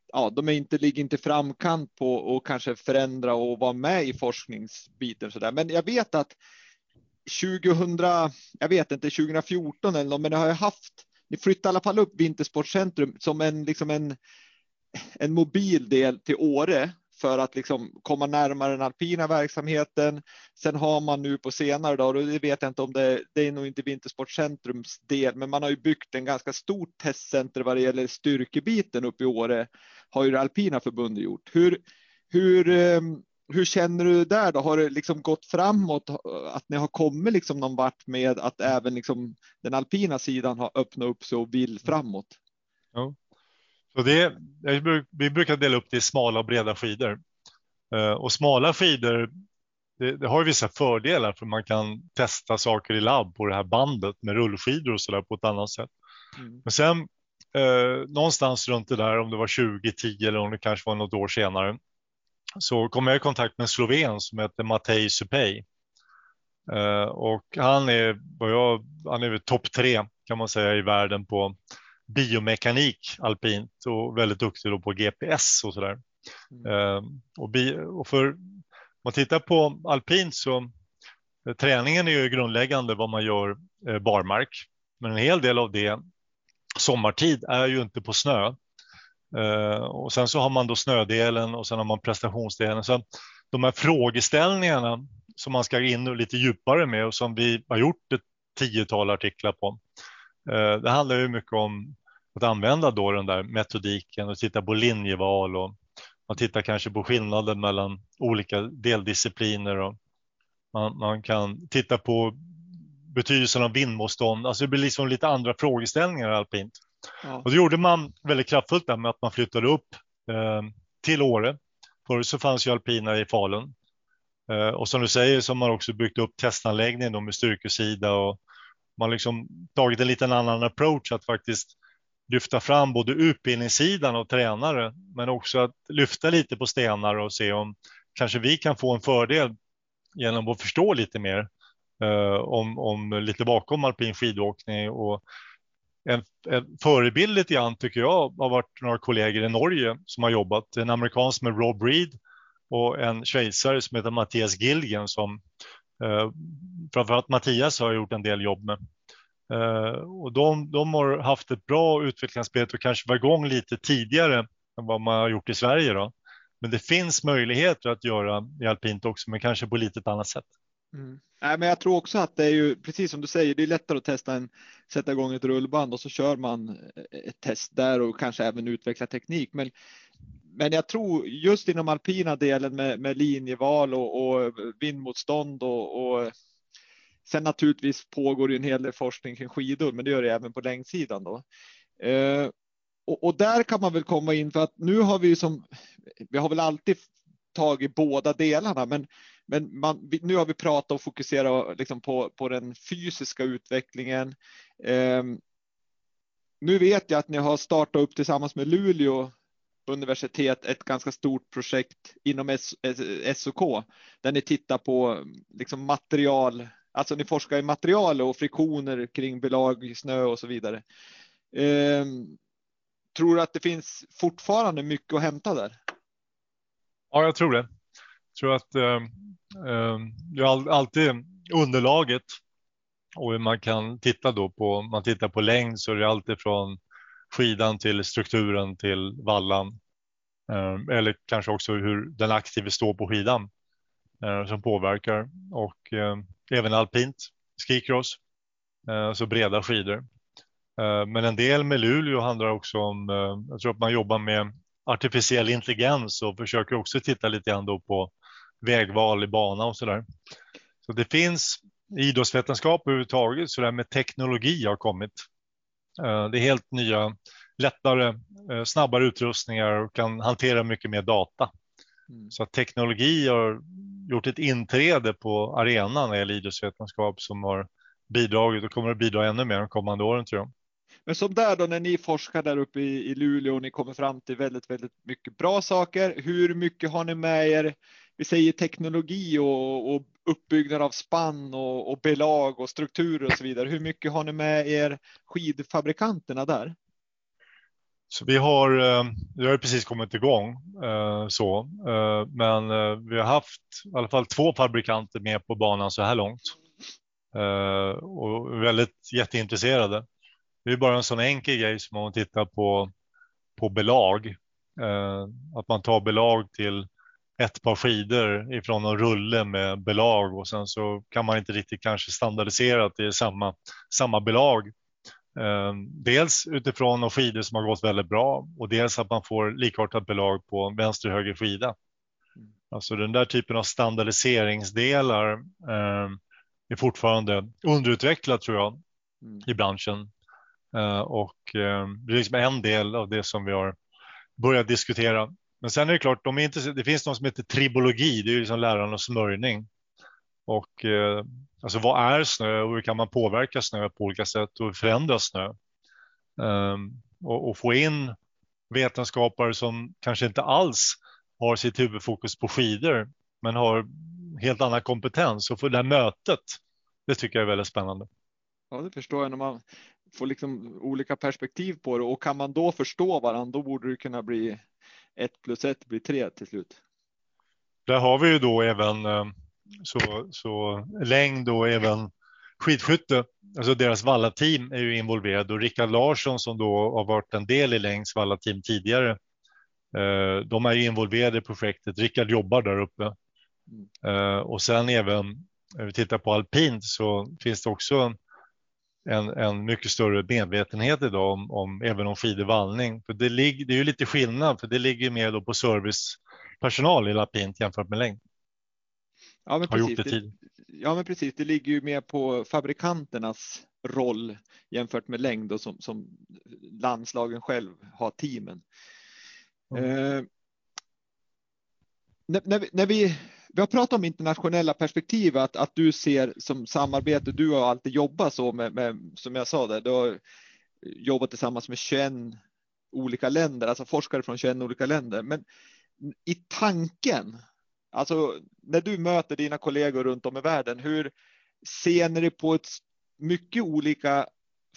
ja, de är inte, ligger inte framkant på att kanske förändra och vara med i forskningsbiten så där. Men jag vet att 2000, jag vet inte, 2014 eller något, men det har jag haft, ni flyttade i alla fall upp Vintersportcentrum som en, liksom en, en mobil del till Åre för att liksom komma närmare den alpina verksamheten. Sen har man nu på senare dagar, och det vet jag inte om det, det är nog inte Vintersportcentrums del, men man har ju byggt en ganska stort testcenter vad det gäller styrkebiten uppe i Åre, har ju det alpina förbundet gjort. Hur, hur, ehm, hur känner du där då? Har det liksom gått framåt? Att ni har kommit liksom någon vart med att även liksom den alpina sidan har öppnat upp sig och vill framåt? Ja. Så det, vi brukar dela upp det i smala och breda skidor. Eh, och smala skidor, det, det har vissa fördelar för man kan testa saker i labb på det här bandet med rullskidor och så där på ett annat sätt. Mm. Men sen eh, någonstans runt det där, om det var 2010 eller om det kanske var något år senare, så kom jag i kontakt med en sloven som heter Matej Supej. Eh, och han är, jag, han är topp tre kan man säga i världen på biomekanik alpint och väldigt duktig på GPS och sådär. Mm. Uh, och, bi och, för man tittar på alpint så eh, träningen är ju grundläggande vad man gör eh, barmark. Men en hel del av det sommartid är ju inte på snö. Eh, och sen så har man då snödelen och sen har man prestationsdelen. Så de här frågeställningarna som man ska in lite djupare med och som vi har gjort ett tiotal artiklar på. Det handlar ju mycket om att använda då den där metodiken och titta på linjeval och man tittar kanske på skillnaden mellan olika deldiscipliner och man, man kan titta på betydelsen av vindmotstånd. Alltså det blir liksom lite andra frågeställningar alpint. Ja. Och det gjorde man väldigt kraftfullt där med att man flyttade upp eh, till Åre. Förut så fanns ju alpina i Falun. Eh, och som du säger så har man också byggt upp testanläggningen med styrkesida och man liksom tagit en liten annan approach att faktiskt lyfta fram både utbildningssidan och tränare, men också att lyfta lite på stenar och se om kanske vi kan få en fördel genom att förstå lite mer eh, om, om lite bakom alpin skidåkning och en, en förebild lite grann tycker jag har varit några kollegor i Norge som har jobbat. En amerikan som är Rob Reed och en schweizare som heter Mattias Gilgen som eh, framförallt Mattias har gjort en del jobb med. Eh, och de, de har haft ett bra utvecklingsarbete och kanske var igång lite tidigare än vad man har gjort i Sverige. Då. Men det finns möjligheter att göra i alpint också, men kanske på lite annat sätt. Mm. Nej, men jag tror också att det är ju precis som du säger, det är lättare att testa en, sätta igång ett rullband och så kör man ett test där och kanske även utveckla teknik. Men, men jag tror just inom alpina delen med, med linjeval och, och vindmotstånd och, och Sen naturligtvis pågår ju en hel del forskning kring skidor, men det gör det även på längdsidan då. Eh, och, och, där kan man väl komma in för att nu har vi som, vi har väl alltid tagit båda delarna, men, men man, nu har vi pratat och fokuserat liksom på, på den fysiska utvecklingen. Eh, nu vet jag att ni har startat upp tillsammans med Luleå universitet ett ganska stort projekt inom SOK där ni tittar på liksom material Alltså ni forskar i material och friktioner kring belag, snö och så vidare. Eh, tror du att det finns fortfarande mycket att hämta där? Ja, jag tror det. Jag tror att eh, det är alltid underlaget och man kan titta då på, man tittar på längd så är det alltid från skidan till strukturen till vallan. Eh, eller kanske också hur den aktive står på skidan eh, som påverkar. Och eh, även alpint, skikross, alltså så breda skidor. Men en del med Luleå handlar också om, jag tror att man jobbar med artificiell intelligens och försöker också titta lite grann då på vägval i bana och så där. Så det finns idrottsvetenskap överhuvudtaget, så det här med teknologi har kommit. Det är helt nya, lättare, snabbare utrustningar och kan hantera mycket mer data. Mm. Så teknologi har gjort ett inträde på arenan när det gäller idrottsvetenskap som har bidragit och kommer att bidra ännu mer de kommande åren tror jag. Men som där då när ni forskar där uppe i, i Luleå och ni kommer fram till väldigt, väldigt mycket bra saker. Hur mycket har ni med er? Vi säger teknologi och, och uppbyggnad av spann och, och belag och strukturer och så vidare. Hur mycket har ni med er skidfabrikanterna där? Så vi har, eh, vi har precis kommit igång eh, så, eh, men vi har haft i alla fall två fabrikanter med på banan så här långt och väldigt jätteintresserade. Det är bara en sån enkel grej som om man tittar på på belag. Att man tar belag till ett par skidor ifrån en rulle med belag och sen så kan man inte riktigt kanske standardisera att det är samma, samma belag Ehm, dels utifrån de skidor som har gått väldigt bra och dels att man får likartat belag på vänster och höger skida. Alltså den där typen av standardiseringsdelar eh, är fortfarande underutvecklad tror jag mm. i branschen. Eh, och eh, det är liksom en del av det som vi har börjat diskutera. Men sen är det klart, de är inte, det finns något som heter tribologi, det är ju liksom lärarnas smörjning. Och eh, Alltså vad är snö och hur kan man påverka snö på olika sätt och förändra snö? Um, och, och, få in vetenskapare som kanske inte alls har sitt huvudfokus på skidor men har helt annan kompetens och få det här mötet. Det tycker jag är väldigt spännande. Ja, det förstår jag när man får liksom olika perspektiv på det och kan man då förstå varandra, då borde det kunna bli ett plus ett blir tre till slut. där har vi ju då även eh, så, så längd och även skidskytte. Alltså deras vallateam är ju involverade och Rickard Larsson som då har varit en del i Längs vallateam tidigare. Eh, de är ju involverade i projektet. Rickard jobbar där uppe eh, och sen även när vi tittar på alpint så finns det också en, en mycket större medvetenhet idag om, om även om skidvallning. För det, ligger, det är ju lite skillnad för det ligger mer då på servicepersonal i alpint jämfört med längd. Ja, men precis. Det, ja, men precis. Det ligger ju mer på fabrikanternas roll jämfört med längd och som, som landslagen själv har teamen. Mm. Eh, när, när, vi, när vi vi har pratat om internationella perspektiv, att, att du ser som samarbete, du har alltid jobbat så med, med som jag sa, där, du har jobbat tillsammans med 21 olika länder, alltså forskare från 21 olika länder. Men i tanken, alltså när du möter dina kollegor runt om i världen, hur ser ni det på ett mycket olika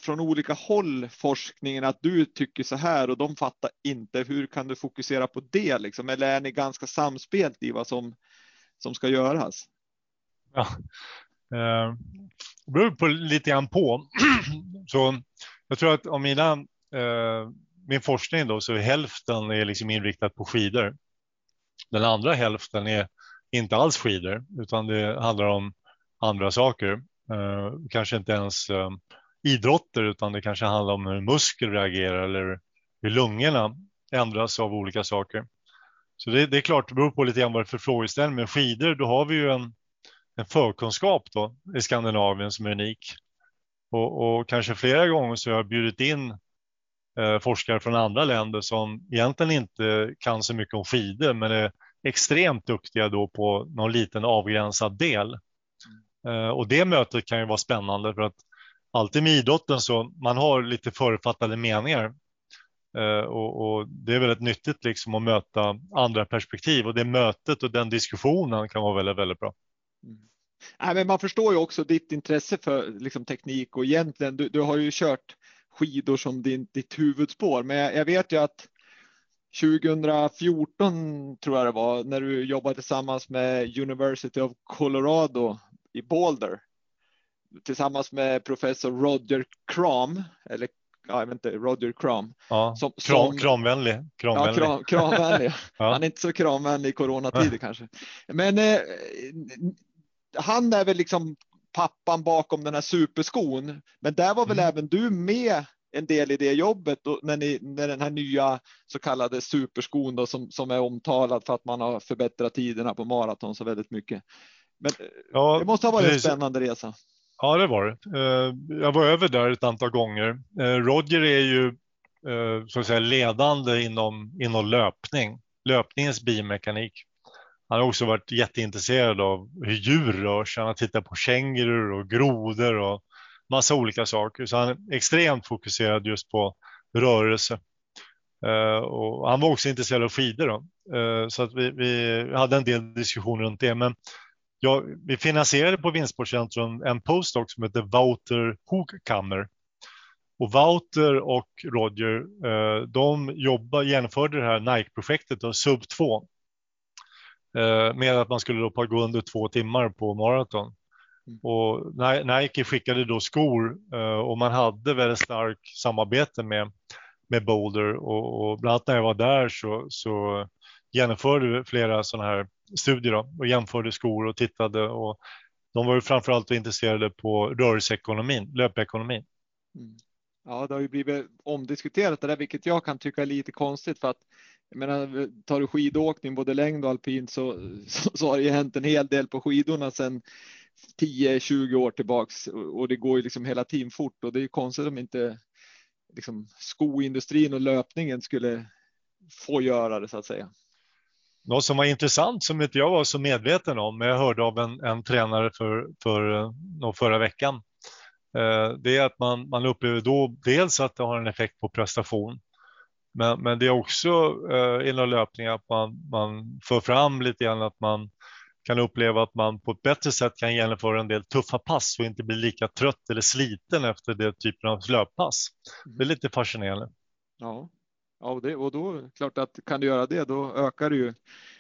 från olika håll forskningen att du tycker så här och de fattar inte. Hur kan du fokusera på det liksom? Eller är ni ganska samspelt i vad som som ska göras? Ja, eh, det beror på lite grann på. så jag tror att om mina, eh, min forskning då så är hälften är liksom inriktad på skidor. Den andra hälften är inte alls skidor utan det handlar om andra saker. Eh, kanske inte ens eh, idrotter utan det kanske handlar om hur muskler reagerar eller hur lungorna ändras av olika saker. Så det, det, är klart, det beror på lite grann vad det är för frågeställning. Men skidor, då har vi ju en, en förkunskap då i Skandinavien som är unik. Och, och kanske flera gånger så har jag bjudit in eh, forskare från andra länder som egentligen inte kan så mycket om skidor, men är extremt duktiga då på någon liten avgränsad del. Eh, och det mötet kan ju vara spännande för att alltid med idrotten så man har lite förutfattade meningar Eh, och, och, det är väldigt nyttigt liksom att möta andra perspektiv och det mötet och den diskussionen kan vara väldigt, väldigt bra. Mm. Nej, men man förstår ju också ditt intresse för liksom, teknik och egentligen du, du har ju kört skidor som din, ditt huvudspår, men jag, jag vet ju att 2014 tror jag det var när du jobbade tillsammans med University of Colorado i Boulder tillsammans med professor Roger Cram eller jag vet inte, Roger Kram. Ja, som, kram, kramvänlig. kramvänlig. Ja, kram, kramvänlig. ja. Han är inte så kramvänlig i coronatider ja. kanske. Men eh, han är väl liksom pappan bakom den här superskon. Men där var väl mm. även du med en del i det jobbet då, när, ni, när den här nya så kallade superskon då, som, som är omtalad för att man har förbättrat tiderna på maraton så väldigt mycket. Men ja, det måste ha varit precis. en spännande resa. Ja, det var det. Eh, jag var över där ett antal gånger. Eh, Roger är ju eh, så att säga, ledande inom, inom löpning, löpningens biomekanik. Han har också varit jätteintresserad av hur djur rör sig. Han har tittat på kängurur och grodor och massa olika saker. Så han är extremt fokuserad just på rörelse. och han var också intresserad av skidor. Då. så att vi, vi hade en del diskussioner runt det. Men Ja, vi finansierade på Vinstsportcentrum en postdoc som heter Wouter Hoogkammer. Och Wouter och Roger, eh, de jobbar, genomförde det här Nike-projektet, Sub 2. Eh, med att man skulle då gå under två timmar på maraton. Mm. Och Nike skickade då skor eh, och man hade väldigt starkt samarbete med, med Boulder och, och bland annat när jag var där så, så genomförde flera sådana här studier då, och jämförde skor och tittade. Och de var ju framförallt intresserade på rörelseekonomin, löpekonomin. Mm. Ja, det har ju blivit omdiskuterat det där, vilket jag kan tycka är lite konstigt för att jag menar, tar du skidåkning, både längd och alpint, så, så, så har det ju hänt en hel del på skidorna sedan 10-20 år tillbaks och det går ju liksom hela tiden fort och det är ju konstigt om inte liksom, skoindustrin och löpningen skulle få göra det så att säga. Något som var intressant som inte jag var så medveten om, men jag hörde av en, en tränare för, för no, förra veckan. Eh, det är att man, man upplever då dels att det har en effekt på prestation. Men, men det är också eh, inom löpning att man, man för fram lite grann att man kan uppleva att man på ett bättre sätt kan genomföra en del tuffa pass och inte bli lika trött eller sliten efter det typen av löppass. Det är lite fascinerande. Ja, Ja, och, det, och då klart att kan du göra det, då ökar du ju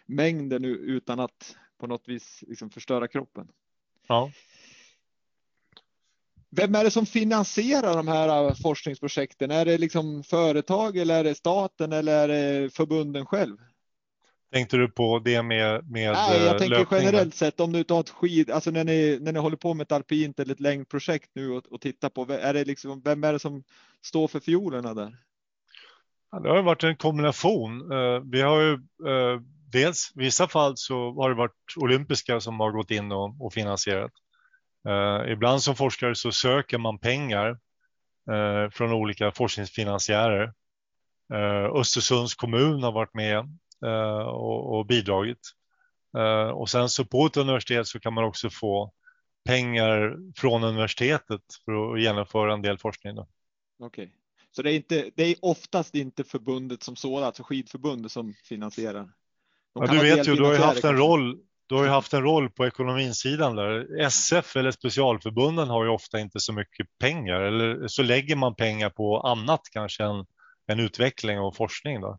mängder nu utan att på något vis liksom förstöra kroppen. Ja. Vem är det som finansierar de här forskningsprojekten? Är det liksom företag eller är det staten eller är det förbunden själv? Tänkte du på det med, med Nej, jag tänker löpning? generellt sett om du tar ett skid, alltså när ni, när ni håller på med ett alpint eller ett längdprojekt nu och, och tittar på, är det liksom, vem är det som står för fiolerna där? Det har varit en kombination. Eh, vi har ju eh, dels i vissa fall så har det varit olympiska som har gått in och, och finansierat. Eh, ibland som forskare så söker man pengar från olika forskningsfinansiärer. Östersunds kommun har varit med och, och bidragit. Och sen så på ett universitet så kan man också få pengar från universitetet för att genomföra en del forskning. Då. Okej, så det är inte, det är oftast inte förbundet som sådant, alltså skidförbundet som finansierar. Ja, du vet ju, du har ju haft en roll. Du har ju haft en roll på ekonominsidan där. SF eller specialförbunden har ju ofta inte så mycket pengar eller så lägger man pengar på annat kanske än, än utveckling och forskning. Då.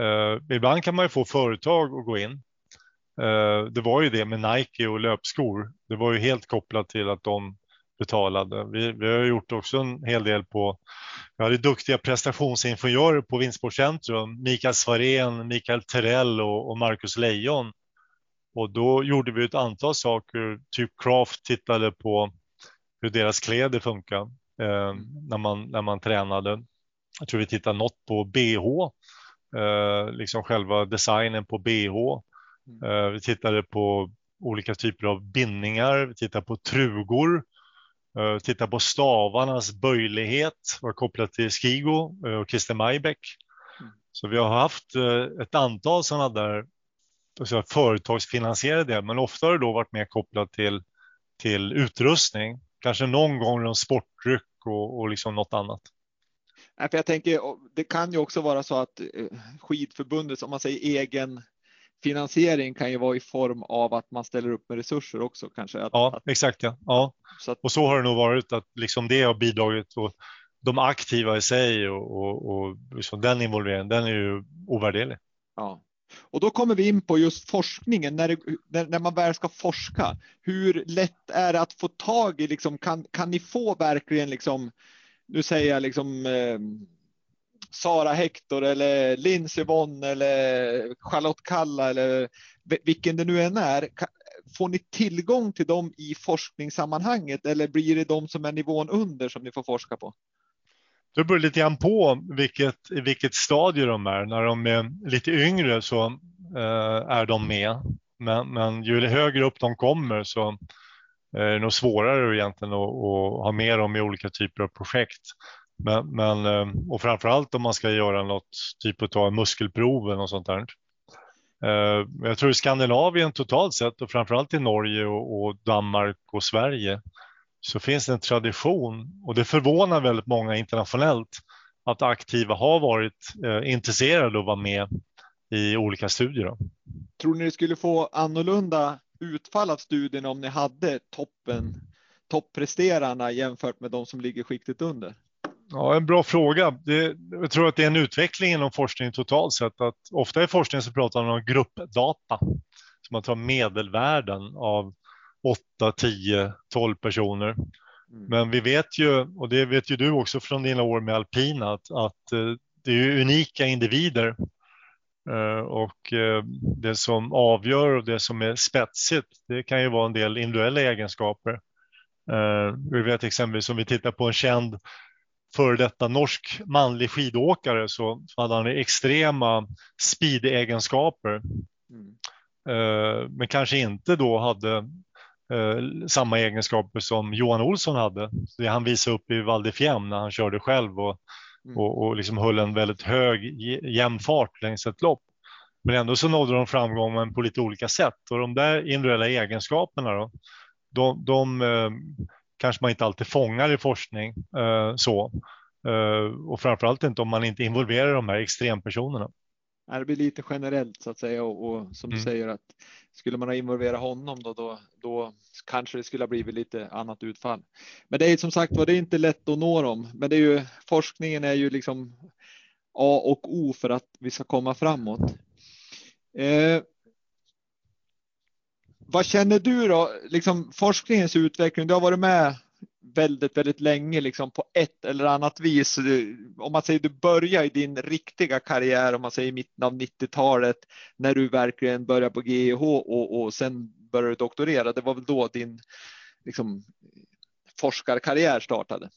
Eh, ibland kan man ju få företag att gå in. Eh, det var ju det med Nike och löpskor. Det var ju helt kopplat till att de betalade. Vi, vi har gjort också en hel del på vi hade duktiga prestationsingenjörer på Vinsportcentrum, Mikael Svarén, Mikael Terrell och, och Marcus Lejon. Och då gjorde vi ett antal saker, typ Craft tittade på hur deras kläder funkar eh, när, man, när man tränade. Jag tror vi tittade något på BH, eh, liksom själva designen på BH. Eh, vi tittade på olika typer av bindningar, vi tittade på trugor, titta på stavarnas böjlighet var kopplat till Skigo uh, och Christer Majbäck. Mm. Så vi har haft uh, ett antal sådana där så företagsfinansierade, men ofta har det då varit mer kopplat till, till utrustning. Kanske någon gång någon sportdryck och, och liksom något annat. Nej, för jag tänker, det kan ju också vara så att skidförbundet, om man säger egen finansiering kan ju vara i form av att man ställer upp med resurser också kanske. Att, ja, att, exakt. Ja. ja. Så att, och så har det nog varit att liksom det har bidragit och de aktiva i sig och, och, och liksom den involveringen, den är ju ovärderlig. Ja. Och då kommer vi in på just forskningen, när, det, när, när, man väl ska forska. Hur lätt är det att få tag i, liksom, kan, kan ni få verkligen, liksom, nu säger jag liksom eh, Sara Hector eller Lindsey Vonn eller Charlotte Kalla eller vilken det nu än är. Får ni tillgång till dem i forskningssammanhanget eller blir det de som är nivån under som ni får forska på? Det beror lite grann på vilket, vilket stadie de är. När de är lite yngre så eh, är de med. Men, men ju högre upp de kommer så eh, är det nog svårare egentligen att, att ha med dem i olika typer av projekt. Men, men, eh, och framförallt om man ska göra något typ av muskelprov eller något sånt där. Eh, jag tror i Skandinavien totalt sett och framförallt i Norge och, och Danmark och Sverige så finns det en tradition och det förvånar väldigt många internationellt att aktiva har varit eh, intresserade av att vara med i olika studier. Tror ni det skulle få annorlunda utfall av studien om ni hade toppen, toppresterarna jämfört med de som ligger skiktet under? Ja, en bra fråga. Det, jag tror att det är en utveckling inom forskning totalt sett. Att ofta i forskning så pratar man om gruppdata. Så man tar medelvärden av 8, 10, 12 personer. Mm. Men vi vet ju, och det vet ju du också från dina år med alpina, att, att det är unika individer. Och det som avgör och det som är spetsigt, det kan ju vara en del individuella egenskaper. Vi vet exempelvis om vi tittar på en känd före detta norsk manlig skidåkare så, så hade han extrema speed-egenskaper. Mm. Eh, men kanske inte då hade eh, samma egenskaper som Johan Olsson hade. Det han visade upp i Val när han körde själv och, mm. och, och liksom höll en väldigt hög jämn fart längs ett lopp. Men ändå så nådde de framgången på lite olika sätt och de där individuella egenskaperna då, de, de eh, kanske man inte alltid fångar i forskning eh, så. Eh, och framförallt inte om man inte involverar de här extrempersonerna. Det blir lite generellt så att säga och, och som mm. du säger att skulle man ha involverat honom då, då, då kanske det skulle ha blivit lite annat utfall. Men det är som sagt var, det är inte lätt att nå dem. Men det är ju forskningen är ju liksom A och O för att vi ska komma framåt. Eh, vad känner du då, liksom forskningens utveckling? Du har varit med väldigt, väldigt länge liksom på ett eller annat vis. Om man säger du börjar i din riktiga karriär, om man säger i mitten av 90-talet, när du verkligen började på GIH och, och sen började doktorera. Det var väl då din liksom, forskarkarriär startade?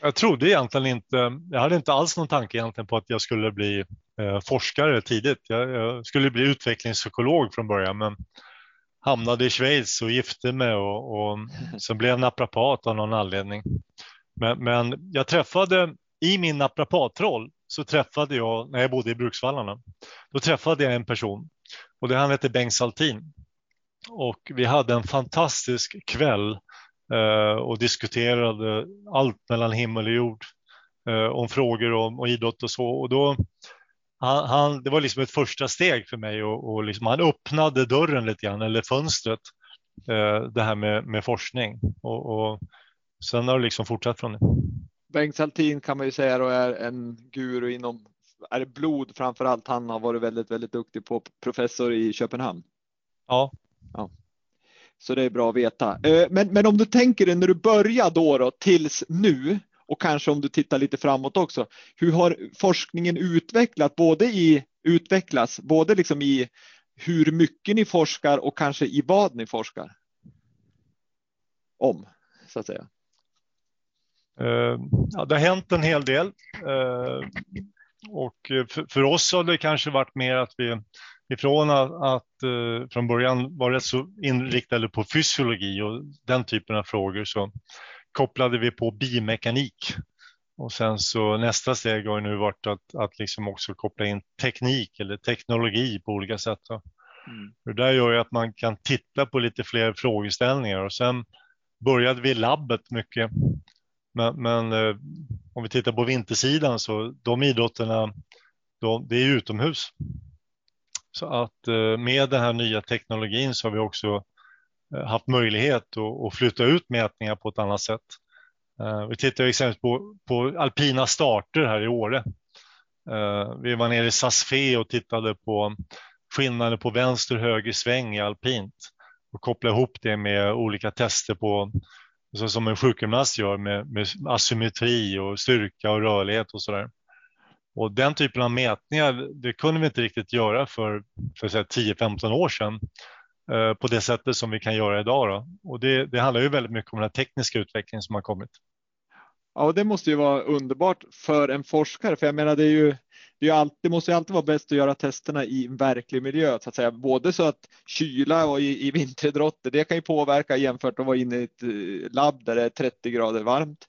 Jag trodde egentligen inte, jag hade inte alls någon tanke egentligen på att jag skulle bli eh, forskare tidigt. Jag, jag, skulle bli utvecklingspsykolog från början, men hamnade i Schweiz och gifte mig och, och så blev naprapat av någon anledning. Men, men jag träffade i min naprapatroll så träffade jag när jag bodde i Bruksvallarna. Då träffade jag en person och det han hette Bengt Saltin och vi hade en fantastisk kväll eh, och diskuterade allt mellan himmel och jord eh, om frågor om och idrott och så. Och då, han, han, det var liksom ett första steg för mig och, och liksom, han öppnade dörren lite grann, eller fönstret, eh, det här med, med forskning. Och, och sen har det liksom fortsatt från det. Bengt Saltin kan man ju säga då är en guru inom är det blod framför allt. Han har varit väldigt, väldigt duktig på professor i Köpenhamn. Ja, Ja. Så det är bra att veta. Eh, men, men om du tänker dig när du börjar då, då tills nu och kanske om du tittar lite framåt också. Hur har forskningen utvecklat både i utvecklas både liksom i hur mycket ni forskar och kanske i vad ni forskar? Om så att säga. Uh, ja, det har hänt en hel del uh, och för, för, oss har det kanske varit mer att vi ifrån att, att eh, från början var rätt så inriktade på fysiologi och den typen av frågor så kopplade vi på biomekanik. Och sen så nästa steg har nu varit att, att liksom också koppla in teknik eller teknologi på olika sätt. Mm. Det där gör ju att man kan titta på lite fler frågeställningar och sen började vi labbet mycket. Men, men eh, om vi tittar på vintersidan så de idrotterna, de, det är utomhus. Så att eh, med den här nya teknologin så har vi också Eh, haft möjlighet att flytta ut mätningar på ett annat sätt. Eh, vi tittar exempelvis på, på alpina starter här i Åre. Eh, vi var nere i Sasfe och tittade på skillnader på vänster och höger sväng i alpint och kopplade ihop det med olika tester på så som en sjukgymnast gör med, med asymmetri och styrka och rörlighet och så där. Och den typen av mätningar, det kunde vi inte riktigt göra för, för 10-15 år sedan på det sättet som vi kan göra idag. Då. Och det, det handlar ju väldigt mycket om den tekniska utvecklingen som har kommit. Ja, och det måste ju vara underbart för en forskare, för jag menar det är ju det, är alltid, det måste ju alltid vara bäst att göra testerna i en verklig miljö, så att säga. både så att kyla och i, i vinteridrotter, det kan ju påverka jämfört med att vara inne i ett eh, labb där det är 30 grader varmt.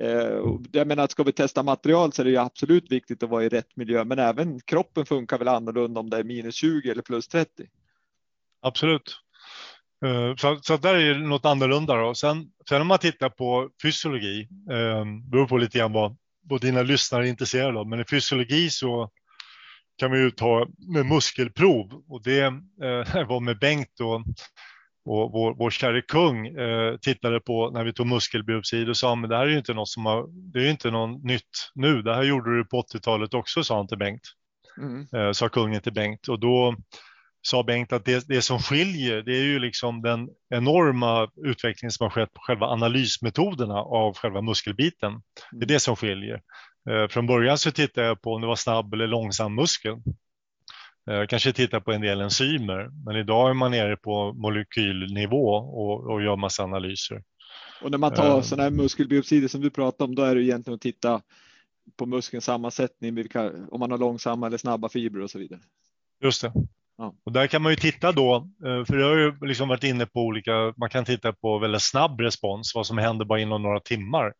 Eh, jag menar, ska vi testa material så är det ju absolut viktigt att vara i rätt miljö, men även kroppen funkar väl annorlunda om det är minus 20 eller plus 30. Absolut. Eh, så, så där är det något annorlunda. Då. Sen, sen om man tittar på fysiologi, eh, beror på lite grann vad, vad dina lyssnare är intresserade av, men i fysiologi så kan vi ju ta med muskelprov och det eh, var med Bengt och och vår, vår käre kung eh, tittade på när vi tog muskelbiopsi och sa men det här är ju inte något som har, det är inte något nytt nu. Det här gjorde du på 80-talet också, sa han till Bengt. Mm. Eh, sa kungen till Bengt och då sa Bengt att det, det som skiljer det är ju liksom den enorma utveckling som har skett på själva analysmetoderna av själva muskelbiten. Det är mm. det som skiljer. Eh, från början så tittade jag på om det var snabb eller långsam muskel. Eh, kanske titta på en del enzymer, men idag är man nere på molekylnivå och, och gör massa analyser. Och när man tar um, sådana här muskelbiopsier som du pratar om, då är det egentligen att titta på muskelns sammansättning, vilka, om man har långsamma eller snabba fibrer och så vidare. Just det. Ja. Och där kan man ju titta då, eh, för det har ju liksom varit inne på olika, man kan titta på väldigt snabb respons, vad som händer bara inom några timmar.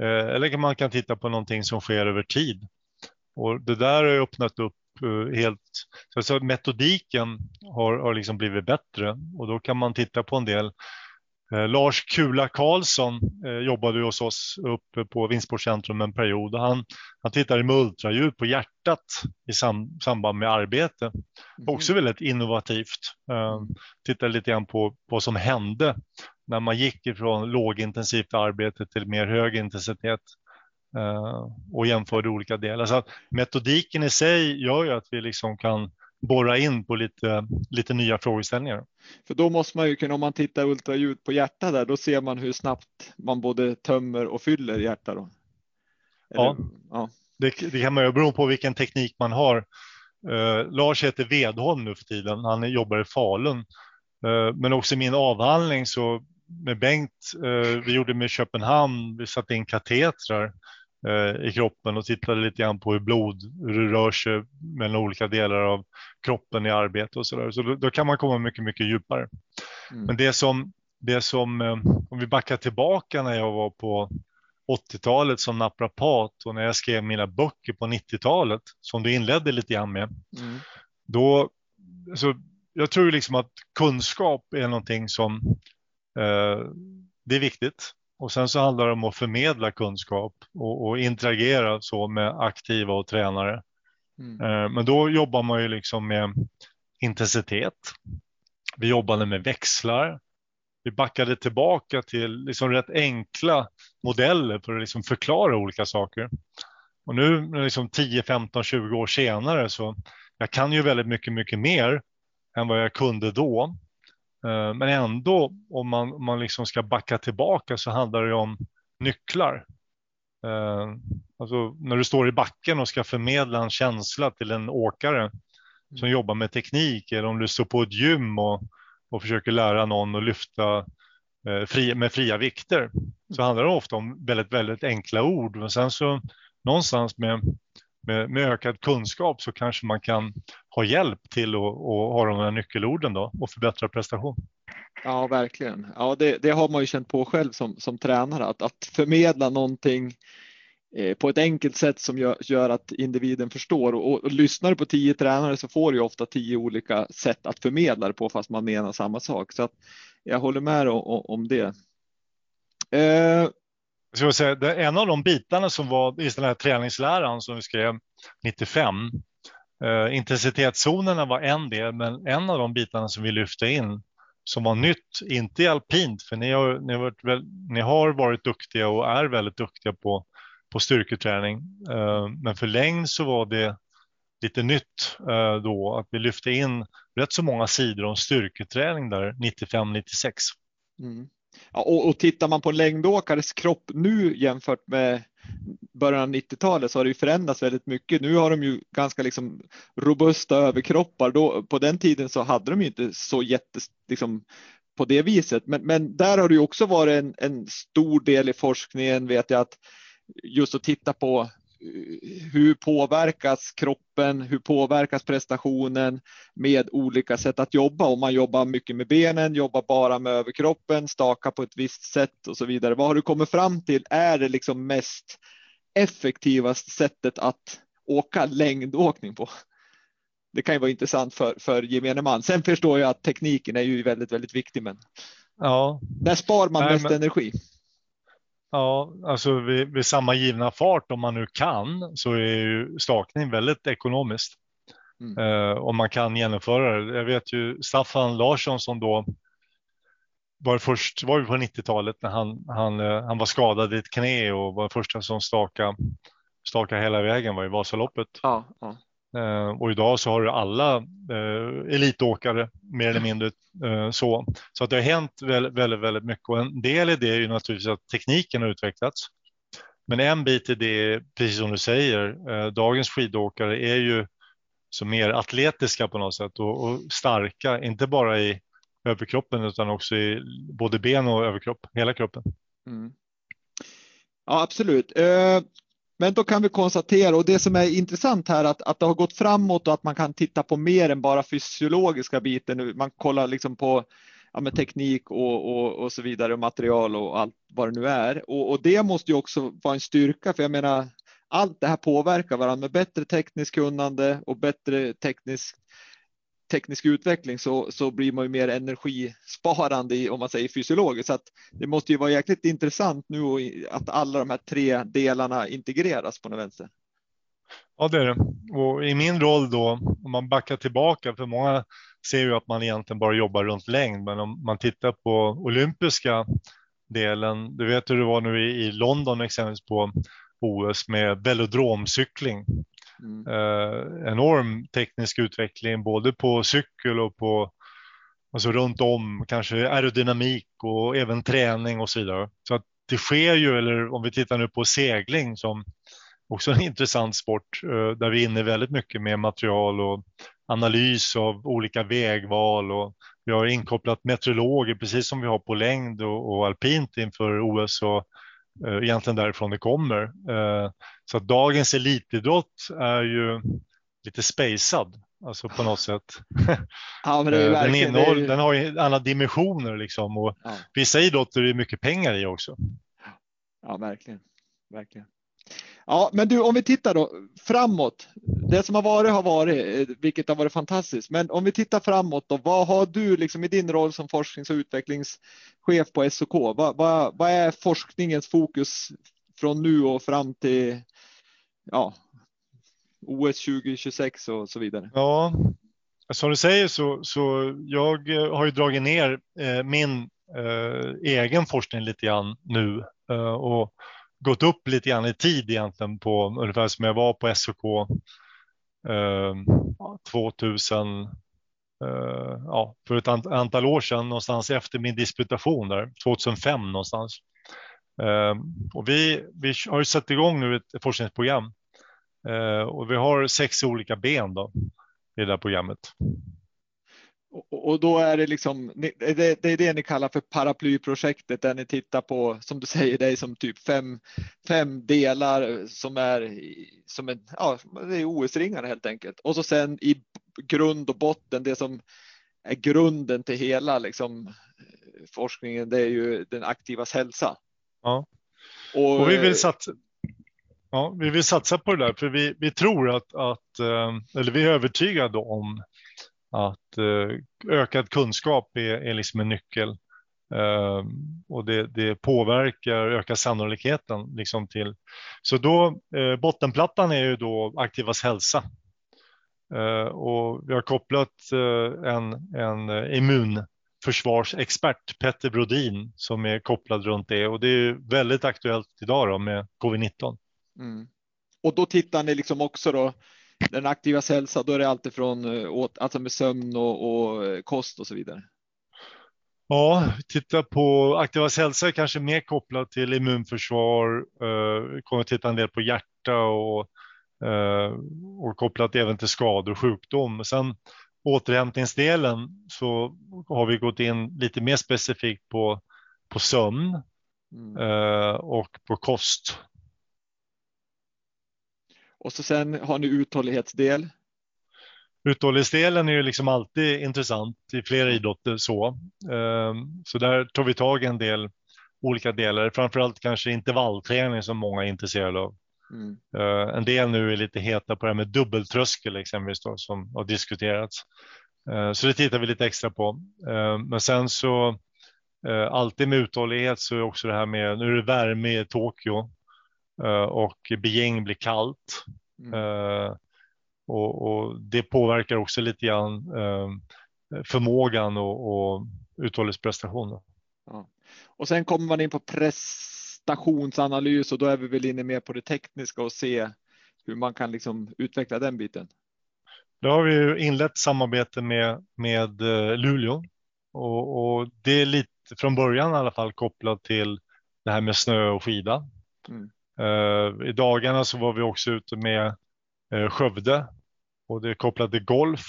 Eh, eller man kan titta på någonting som sker över tid. Och det där har ju öppnat upp eh, helt, så metodiken har, har liksom blivit bättre och då kan man titta på en del. Eh, Lars Kula Karlsson eh, jobbade hos oss uppe på Vinsportcentrum en period. Han, han tittade med ultraljud på hjärtat i sam, samband med arbete. Mm. Också väldigt innovativt. Eh, tittade lite grann på vad som hände när man gick ifrån lågintensivt arbete till mer hög intensitet. Och jämförde olika delar. Så metodiken i sig gör ju att vi liksom kan borra in på lite, lite nya frågeställningar. För då måste man ju kunna, om man tittar ultraljud på hjärta där, då ser man hur snabbt man både tömmer och fyller hjärta då. Eller, ja, ja. Det, det, kan man ju bero på vilken teknik man har. Uh, Lars heter Vedholm nu för tiden, han jobbar i Falun. Uh, men också i min avhandling så med Bengt, uh, vi gjorde med Köpenhamn, vi satte in katetrar Eh, i kroppen och tittade lite grann på hur blod hur rör sig mellan olika delar av kroppen i arbete och så där. Så då, då kan man komma mycket, mycket djupare. Mm. Men det som, det som, eh, om vi backar tillbaka när jag var på 80-talet som naprapat och när jag skrev mina böcker på 90-talet som du inledde lite grann med. Mm. Då, så jag tror liksom att kunskap är någonting som eh, det är viktigt. Och sen så handlar det om att förmedla kunskap och, och interagera så med aktiva och tränare. Mm. Eh, men då jobbar man ju liksom med intensitet. Vi jobbade med växlar. Vi backade tillbaka till liksom rätt enkla modeller för att liksom förklara olika saker. Och nu liksom 10, 15, 20 år senare så jag kan ju väldigt mycket, mycket mer än vad jag kunde då. Eh, men ändå, om man, om man liksom ska backa tillbaka så handlar det om nycklar. Eh, alltså när du står i backen och ska förmedla en känsla till en åkare som mm. jobbar med teknik eller om du står på ett gym och, och försöker lära någon att lyfta eh, fri, med fria vikter så mm. handlar det ofta om väldigt, väldigt enkla ord. Men sen så någonstans med med, med, ökad kunskap så kanske man kan ha hjälp till att ha de här nyckelorden då och förbättra prestation. Ja, verkligen. Ja, det, det, har man ju känt på själv som, som tränare, att, att förmedla någonting eh, på ett enkelt sätt som gör, gör att individen förstår och, och, och lyssnar på tio tränare så får du ofta tio olika sätt att förmedla det på fast man menar samma sak. Så att jag håller med om, om det. Eh, jag säga, en av de bitarna som var i den här träningsläran som vi skrev 95. Eh, intensitetszonerna var en del, men en av de bitarna som vi lyfte in som var nytt, inte i alpint, för ni har, ni har, varit, ni har varit duktiga och är väldigt duktiga på, på styrketräning. Eh, men för längd så var det lite nytt eh, då att vi lyfte in rätt så många sidor om styrketräning där 95-96. Mm. Ja, och, och tittar man på en längdåkares kropp nu jämfört med början av 90-talet så har det ju förändrats väldigt mycket. Nu har de ju ganska liksom robusta överkroppar. Då, på den tiden så hade de ju inte så jätte, liksom, på det viset. Men, men där har det ju också varit en, en stor del i forskningen vet jag att just att titta på hur påverkas kroppen? Hur påverkas prestationen med olika sätt att jobba? Om man jobbar mycket med benen, jobbar bara med överkroppen, staka på ett visst sätt och så vidare. Vad har du kommit fram till är det liksom mest effektivaste sättet att åka längdåkning på? Det kan ju vara intressant för, för gemene man. Sen förstår jag att tekniken är ju väldigt, väldigt viktig, men ja. där spar man Nej, mest men... energi. Ja, alltså vid, vid, samma givna fart om man nu kan så är ju stakning väldigt ekonomiskt. Mm. Eh, om man kan genomföra det. Jag vet ju Staffan Larsson som då var först var ju på 90-talet när han, han, eh, han var skadad i ett knä och var första som staka, staka hela vägen var i Vasaloppet. Ja, ja. Eh, och idag så har du alla eh, elitåkare mer eller mindre eh, så. Så att det har hänt väldigt, väldigt, väldigt mycket och en del i det är ju naturligtvis att tekniken har utvecklats. Men en bit i det, precis som du säger, eh, dagens skidåkare är ju så mer atletiska på något sätt och, och starka, inte bara i överkroppen utan också i både ben och överkropp, hela kroppen. Mm. Ja, absolut. Eh, men då kan vi konstatera och det som är intressant här att, att det har gått framåt och att man kan titta på mer än bara fysiologiska biten. Man kollar liksom på ja, med teknik och, och, och så vidare, och material och allt vad det nu är. Och, och, det måste ju också vara en styrka, för jag menar, allt det här påverkar varandra med bättre tekniskt kunnande och bättre teknisk teknisk utveckling så, så blir man ju mer energisparande i, om man säger fysiologiskt. Så att det måste ju vara jäkligt intressant nu att alla de här tre delarna integreras på något vänster. Ja, det är det. Och i min roll då, om man backar tillbaka, för många ser ju att man egentligen bara jobbar runt längd, men om man tittar på olympiska delen, du vet hur det var nu i London exempelvis på OS med velodromcykling. Mm. Eh, enorm teknisk utveckling både på cykel och på alltså runt om, kanske aerodynamik och även träning och så vidare. Så att det sker ju, eller om vi tittar nu på segling som också en intressant sport eh, där vi är inne väldigt mycket med material och analys av olika vägval och vi har inkopplat meteorologer precis som vi har på längd och, och alpint inför OS och egentligen därifrån det kommer. Eh, så att dagens elitidrott är ju lite spacad, alltså på något sätt. Ja, den, innehåll, ju... den har ju alla dimensioner liksom och ja. vissa idrotter är mycket pengar i också. Ja, verkligen. verkligen. Ja, men du, om vi tittar då framåt. Det som har varit har varit, eh, vilket har varit fantastiskt. Men om vi tittar framåt då, vad har du liksom i din roll som forsknings och utvecklingschef på SOK? Vad, vad, vad är forskningens fokus från nu och fram till ja, OS 2026 och så vidare? Ja, som du säger så, så jag eh, har ju dragit ner eh, min eh, egen forskning lite grann nu eh, och gått upp lite grann i tid egentligen på ungefär som jag var på SOK 2000, eh, ja, för ett antal år sedan någonstans efter min disputation där, 2005 någonstans. Eh, och vi, vi har ju satt igång nu ett forskningsprogram eh, och vi har sex olika ben då i det här programmet. Och då är det liksom, det är det ni kallar för paraplyprojektet där ni tittar på, som du säger, det är som typ fem, fem delar som är som en, ja, det är OS-ringar helt enkelt. Och så sen i grund och botten, det som är grunden till hela liksom, forskningen, det är ju den aktivas hälsa. Ja, och, och vi vill satsa, Ja, vi vill satsa på det där för vi, vi tror att, att, eh, eller vi är övertygade om att eh, ökad kunskap är, är liksom en nyckel ehm, och det, det, påverkar, ökar sannolikheten liksom till. Så då eh, bottenplattan är ju då aktivas hälsa ehm, och vi har kopplat eh, en, en immunförsvarsexpert, Petter Brodin, som är kopplad runt det och det är väldigt aktuellt idag då med covid-19. Mm. Och då tittar ni liksom också då den aktivas hälsa, då är det alltifrån eh, alltså med sömn och, och, eh, kost och så vidare. Ja, titta på aktivas hälsa kanske mer kopplat till immunförsvar, eh, kommer titta en del på hjärta och, och kopplat även till skador och sjukdom. Sen återhämtningsdelen så har vi gått in lite mer specifikt på, på sömn mm. och på kost. Och så sen har ni uthållighetsdel. Uthållighetsdelen är ju liksom alltid intressant i flera idrotter så. Ehm, så där tar vi tag i en del olika delar, framförallt kanske intervallträning som många är intresserade av. Mm. Ehm, en del nu är lite heta på det här med dubbeltröskel exempelvis då, som har diskuterats. Ehm, så det tittar vi lite extra på. Men sen så alltid med uthållighet så är också det här med, nu är det värme i Tokyo Eh, och Beijing blir kallt. Mm. Eh, och, och, det påverkar också lite grann eh, förmågan och, och uthållighetsprestation. Ja. Och sen kommer man in på prestationsanalys och då är vi väl inne mer på det tekniska och se hur man kan liksom utveckla den biten. Då har vi inlett samarbete med, med Luleå och, och, det är lite från början i alla fall kopplat till det här med snö och skida. Mm. Eh, I dagarna så var vi också ute med eh, Skövde och det är kopplat till golf.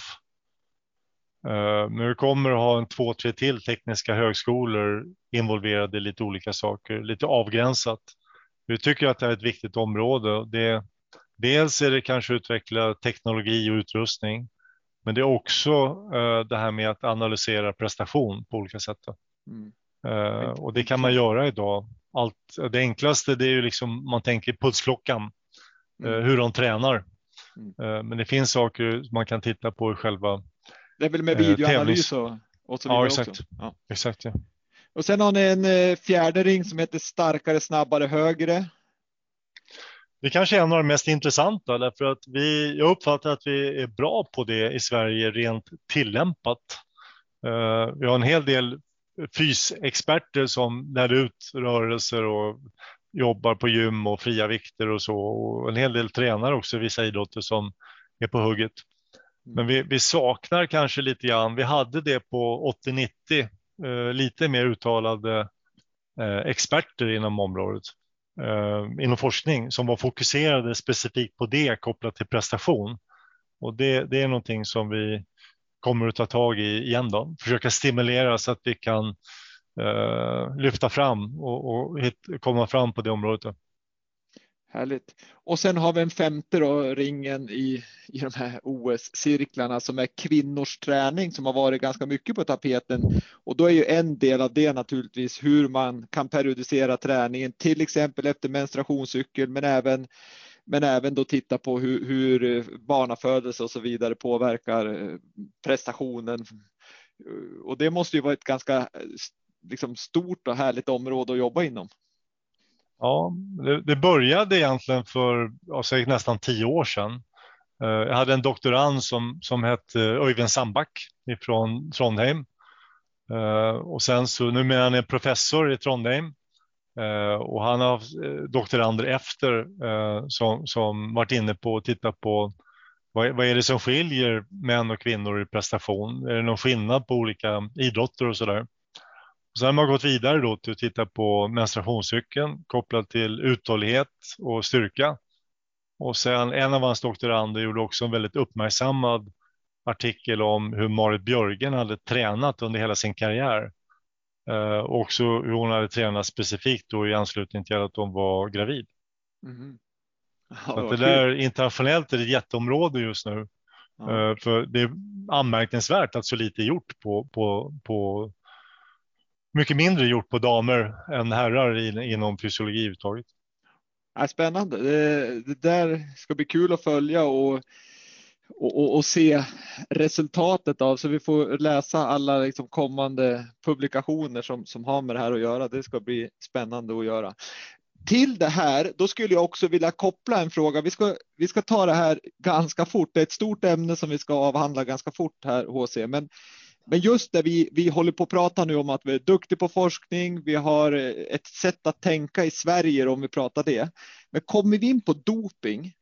Eh, men vi kommer att ha en två, tre till tekniska högskolor involverade i lite olika saker, lite avgränsat. Vi tycker att det är ett viktigt område. Det, dels är det kanske utveckla teknologi och utrustning, men det är också det här med att analysera prestation på olika sätt. Mm. Och det kan man göra idag allt, det enklaste det är ju liksom man tänker pulsklockan, mm. Eh, hur de tränar. Mm. Eh, men det finns saker man kan titta på i själva Det är väl med videoanalys och, och så vidare ja, exakt. också. Ja. exakt. Ja. Och sen har ni en eh, fjärde ring som heter starkare, snabbare, högre. Det kanske är en av de mest intressanta därför att vi, jag uppfattar att vi är bra på det i Sverige rent tillämpat. vi har en hel del fysexperter som lär ut rörelser och jobbar på gym och fria vikter och så. Och en hel del tränar också vissa idrotter som är på hugget. Mm. Men vi, vi saknar kanske lite grann, vi hade det på 80-90, eh, lite mer uttalade eh, experter inom området, eh, inom forskning som var fokuserade specifikt på det kopplat till prestation. Och det, det är någonting som vi kommer att ta tag i igen då, försöka stimulera så att vi kan eh, lyfta fram och, och hit, komma fram på det området. Härligt. Och sen har vi en femte då, ringen i, i de här OS-cirklarna som är kvinnors träning som har varit ganska mycket på tapeten. Och då är ju en del av det naturligtvis hur man kan periodisera träningen, till exempel efter menstruationscykel, men även men även då titta på hur, hur eh, barnafödelse och så vidare påverkar eh, prestationen. Eh, och det måste ju vara ett ganska liksom, stort och härligt område att jobba inom. Ja, det, det började egentligen för säkert nästan tio år sedan. Jag hade en doktorand som, som hette Öyvind Sandback från Trondheim. Och sen så numera är han professor i Trondheim. Eh, och han har haft eh, doktorander efter eh, som, som varit inne på att titta på vad, vad är det som skiljer män och kvinnor i prestation? Är det någon skillnad på olika idrotter och sådär? Sen har man gått vidare då till att titta på menstruationscykeln kopplat till uthållighet och styrka. Och sen en av hans doktorander gjorde också en väldigt uppmärksammad artikel om hur Marit Björgen hade tränat under hela sin karriär. Eh, också hur hon hade tränat specifikt då i anslutning till att hon var gravid. Mm. Ja, det, det där internationellt är det ett jätteområde just nu. Ja. Eh, för det är anmärkningsvärt att så lite är gjort på, på, på mycket mindre gjort på damer än herrar inom fysiologi överhuvudtaget. Ja, spännande. Det, det, där ska bli kul att följa och, och, och, se resultatet av. Så vi får läsa alla liksom kommande publikationer som, som har med det här att göra. Det ska bli spännande att göra. Till det här, då skulle jag också vilja koppla en fråga. Vi ska, vi ska ta det här ganska fort. Det är ett stort ämne som vi ska avhandla ganska fort här, HC. Men men just det vi, vi håller på att prata nu om att vi är duktiga på forskning, vi har ett sätt att tänka i Sverige om vi pratar det. Men kommer vi in på doping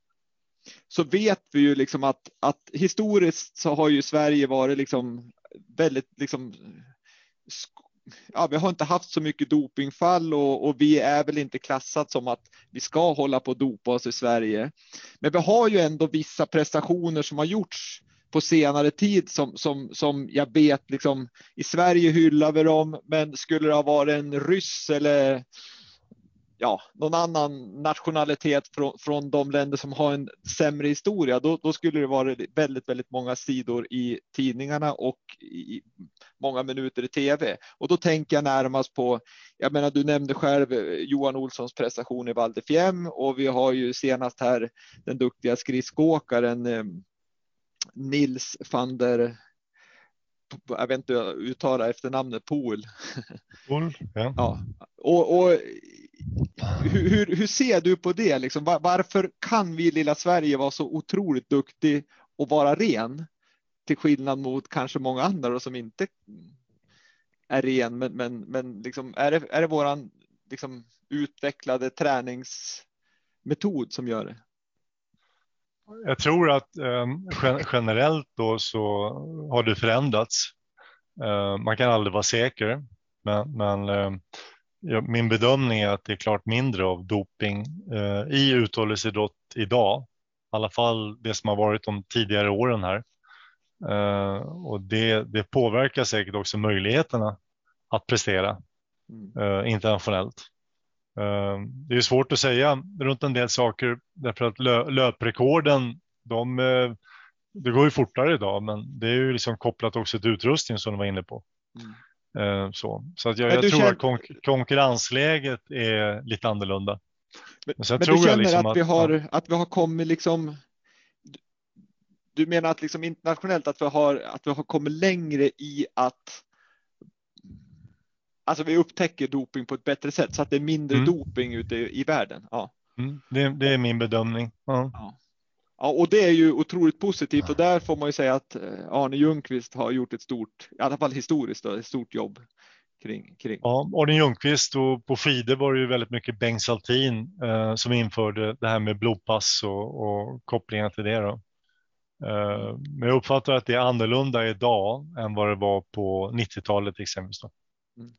så vet vi ju liksom att, att historiskt så har ju Sverige varit liksom väldigt liksom ja, vi har inte haft så mycket dopingfall och, och, vi är väl inte klassat som att vi ska hålla på att dopa oss i Sverige. Men vi har ju ändå vissa prestationer som har gjorts på senare tid som, som, som jag vet liksom i Sverige hyllar vi dem, men skulle det ha varit en ryss eller ja, någon annan nationalitet från, från de länder som har en sämre historia, då, då skulle det vara väldigt, väldigt många sidor i tidningarna och i många minuter i tv. Och då tänker jag närmast på, jag menar, du nämnde själv Johan Olssons prestation i Val och vi har ju senast här den duktiga skridskoåkaren eh, Nils van der jag vet inte uttala efternamnet Pool. Pool ja. ja. Och, och hur, hur, ser du på det? Liksom, varför kan vi i lilla Sverige vara så otroligt duktig och vara ren? Till skillnad mot kanske många andra som inte är ren, men, men, men liksom, är, det, är det våran liksom, utvecklade träningsmetod som gör det? Jag tror att eh, generellt då så har det förändrats. Eh, man kan aldrig vara säker, men, men eh, ja, min bedömning är att det är klart mindre av doping eh, i uthållighetsidrott idag. I alla fall det som har varit de tidigare åren här. Eh, och det, det påverkar säkert också möjligheterna att prestera mm. eh, internationellt. Ehm, det är svårt att säga runt en del saker därför att löprekorden, de, eh, det går ju fortare idag, men det är ju liksom kopplat också till utrustning som du var inne på. Mm. Ehm, så, så att jag, jag tror känner... att konk konkurrensläget är lite annorlunda. Men, men, men du känner liksom att, vi har, att vi har kommit liksom du menar att liksom internationellt att vi har, att vi har kommit längre i att alltså vi upptäcker doping på ett bättre sätt så att det är mindre mm. doping ute i, världen. Ja. Mm, det, det, är min bedömning. Ja. ja. Ja. och det är ju otroligt positivt och där får man ju säga att eh, Arne Ljungqvist har gjort ett stort, i alla fall historiskt, ett stort jobb kring. kring. Ja, Arne Ljungqvist och på skidor var det ju väldigt mycket Bengt Saltin eh, som införde det här med blodpass och, och kopplingar till det. Då. Eh, men jag uppfattar att det är annorlunda idag än vad det var på 90-talet exempelvis. Mm.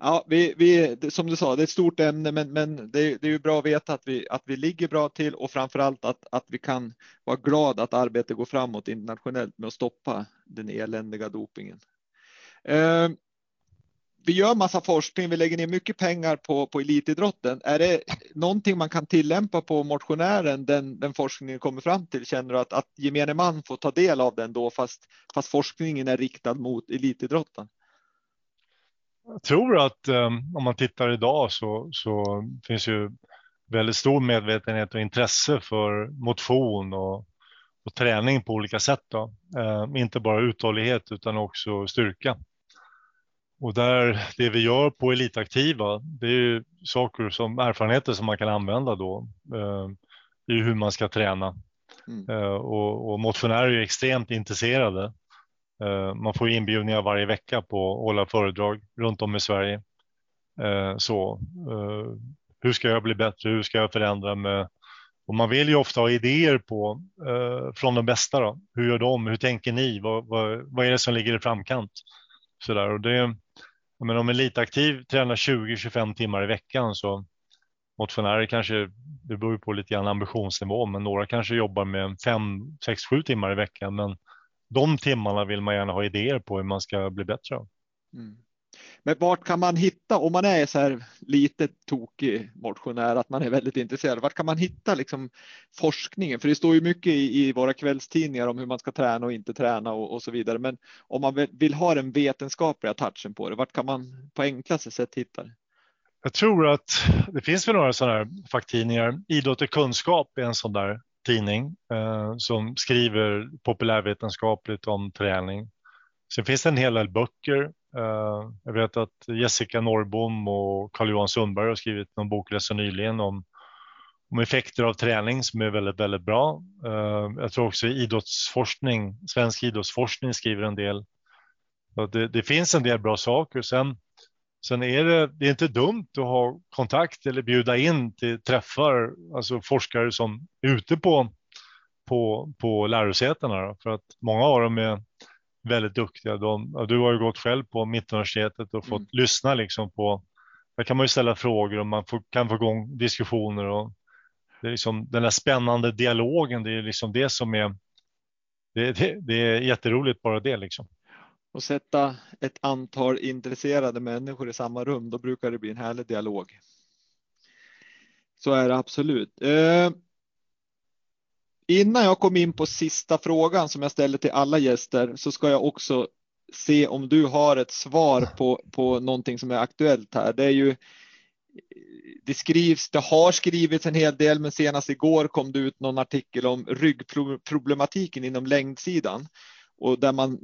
Ja, vi, vi, som du sa, det är ett stort ämne, men, men det, det är ju bra att veta att vi, att vi ligger bra till och framför allt att, att vi kan vara glada att arbetet går framåt internationellt med att stoppa den eländiga dopingen. Eh, vi gör massa forskning, vi lägger ner mycket pengar på, på elitidrotten. Är det någonting man kan tillämpa på motionären, den, den forskningen kommer fram till? Känner du att, att gemene man får ta del av den då, fast, fast forskningen är riktad mot elitidrotten? Jag tror att um, om man tittar idag så, så finns ju väldigt stor medvetenhet och intresse för motion och, och träning på olika sätt. Då. Uh, inte bara uthållighet utan också styrka. Och där det vi gör på elitaktiva, det är ju saker som erfarenheter som man kan använda då uh, i hur man ska träna. Mm. Uh, och, och motionärer är extremt intresserade Eh, man får inbjudningar varje vecka på att hålla föredrag runt om i Sverige. Eh, så eh, hur ska jag bli bättre? Hur ska jag förändra mig? Och man vill ju ofta ha idéer på från de bästa. Då. Hur gör de? Hur tänker ni? Vad, vad, vad är det som ligger i framkant? Så där. Och det, men om elitaktiv tränar 20-25 timmar i veckan så motionärer kanske, det beror på lite grann ambitionsnivå, men några kanske jobbar med 5, 6, 7 timmar i veckan. Men de timmarna vill man gärna ha idéer på hur man ska bli bättre. Mm. Men vart kan man hitta, om man är så här lite tokig motionär, att man är väldigt intresserad, vart kan man hitta liksom forskningen? För det står ju mycket i, i våra kvällstidningar om hur man ska träna och inte träna och, och så vidare. Men om man vill ha den vetenskapliga touchen på det, vart kan man på enklaste sätt hitta det? Jag tror att det finns väl några sådana här facktidningar. Idrott och kunskap är en sån där tidning eh, som skriver populärvetenskapligt om träning. Sen finns det en hel del böcker. Eh, jag vet att Jessica Norrbom och Carl-Johan Sundberg har skrivit någon bok rätt så nyligen om, om effekter av träning som är väldigt, väldigt bra. Eh, jag tror också idrottsforskning, svensk idrottsforskning skriver en del. Det, det, finns en del bra saker. Sen Sen är det, det är inte dumt att ha kontakt eller bjuda in till träffar, alltså forskare som är ute på, på, på lärosätena. För att många av dem är väldigt duktiga. De, du har ju gått själv på Mittuniversitetet och fått mm. lyssna liksom på, där kan man ju ställa frågor och man får, kan få igång diskussioner. Och det är liksom, den här spännande dialogen, det är liksom det som är, det, det, det är jätteroligt bara det liksom och sätta ett antal intresserade människor i samma rum, då brukar det bli en härlig dialog. Så är det absolut. Eh, innan jag kom in på sista frågan som jag ställer till alla gäster så ska jag också se om du har ett svar på, på någonting som är aktuellt här. Det är ju det skrivs, det har skrivits en hel del, men senast igår kom det ut någon artikel om ryggproblematiken inom längdsidan och där man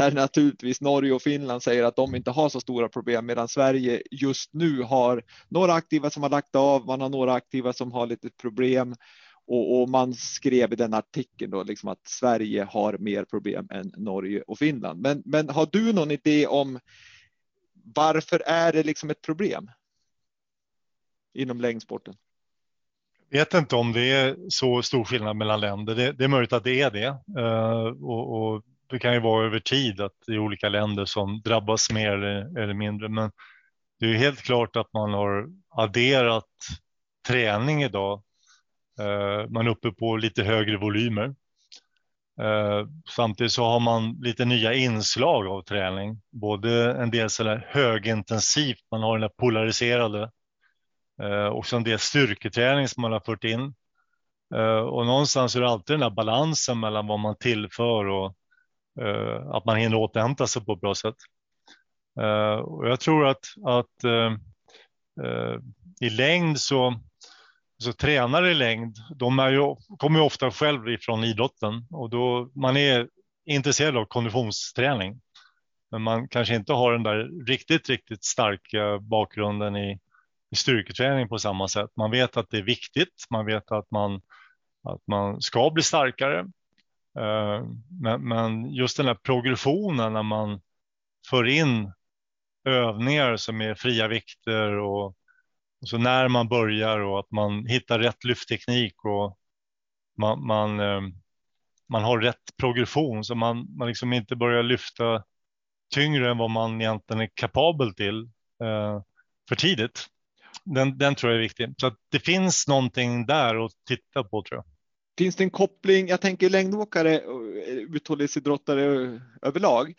där naturligtvis Norge och Finland säger att de inte har så stora problem medan Sverige just nu har några aktiva som har lagt av. Man har några aktiva som har lite problem och, och man skrev i den artikeln då liksom att Sverige har mer problem än Norge och Finland. Men, men har du någon idé om varför är det liksom ett problem? Inom längdsporten? Jag vet inte om det är så stor skillnad mellan länder. Det, det är möjligt att det är det. Uh, och, och det kan ju vara över tid att det är olika länder som drabbas mer eller, eller mindre. Men det är helt klart att man har adderat träning idag. Eh, man är uppe på lite högre volymer. Eh, samtidigt så har man lite nya inslag av träning, både en del sådär högintensivt, man har den där polariserade Också och en del styrketräning som man har fört in. Och någonstans är det alltid den där balansen mellan vad man tillför och Eh, att man hinner återhämta sig på ett bra sätt. Eh, och jag tror att, att eh, eh i längd så, så tränare i längd, de är ju, kommer ju ofta själv ifrån idrotten och då man är intresserad av konditionsträning. Men man kanske inte har den där riktigt, riktigt starka bakgrunden i, i styrketräning på samma sätt. Man vet att det är viktigt. Man vet att man, att man ska bli starkare. Eh, men, men, just den här progressionen när man för in övningar som är fria vikter och, och så när man börjar och att man hittar rätt lyftteknik och man, man, eh, man har rätt progression så man, man liksom inte börjar lyfta tyngre än vad man egentligen är kapabel till eh, för tidigt. Den, den tror jag är viktig. Så det finns någonting där att titta på tror jag. Finns det en koppling? Jag tänker längdåkare och uthållighetsidrottare eh, överlag.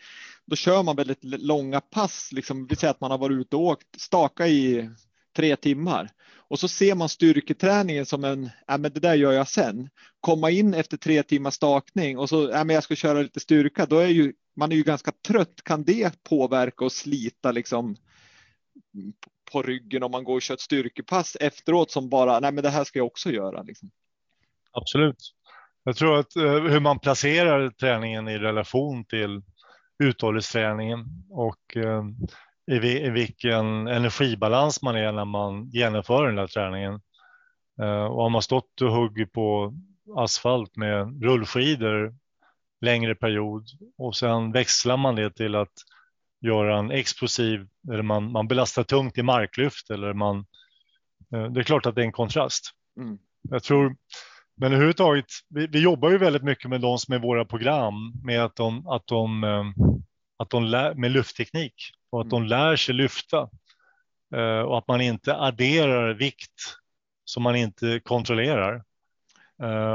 Då kör man väldigt långa pass, liksom, vi säger att man har varit ute och åkt staka i tre timmar och så ser man styrketräningen som en, ja men det där gör jag sen. Komma in efter tre timmars stakning och så, ja men jag ska köra lite styrka, då är ju man är ju ganska trött. Kan det påverka och slita liksom på ryggen om man går och kör ett styrkepass efteråt som bara, nej men det här ska jag också göra. Liksom. Absolut. Jag tror att eh, hur man placerar träningen i relation till uthållighetsträningen och eh, i, vilken energibalans man är när man genomför den här träningen. Eh, och har man stått och huggit på asfalt med rullskidor längre period och sen växlar man det till att göra en explosiv eller man, man belastar tungt i marklyft eller man. Det är klart att det är en kontrast. Mm. Jag tror, men överhuvudtaget, vi, vi jobbar ju väldigt mycket med de som är våra program med att de, att de, eh, att de lär, med luftteknik och att de mm. lär sig lyfta eh, och att man inte adderar vikt som man inte kontrollerar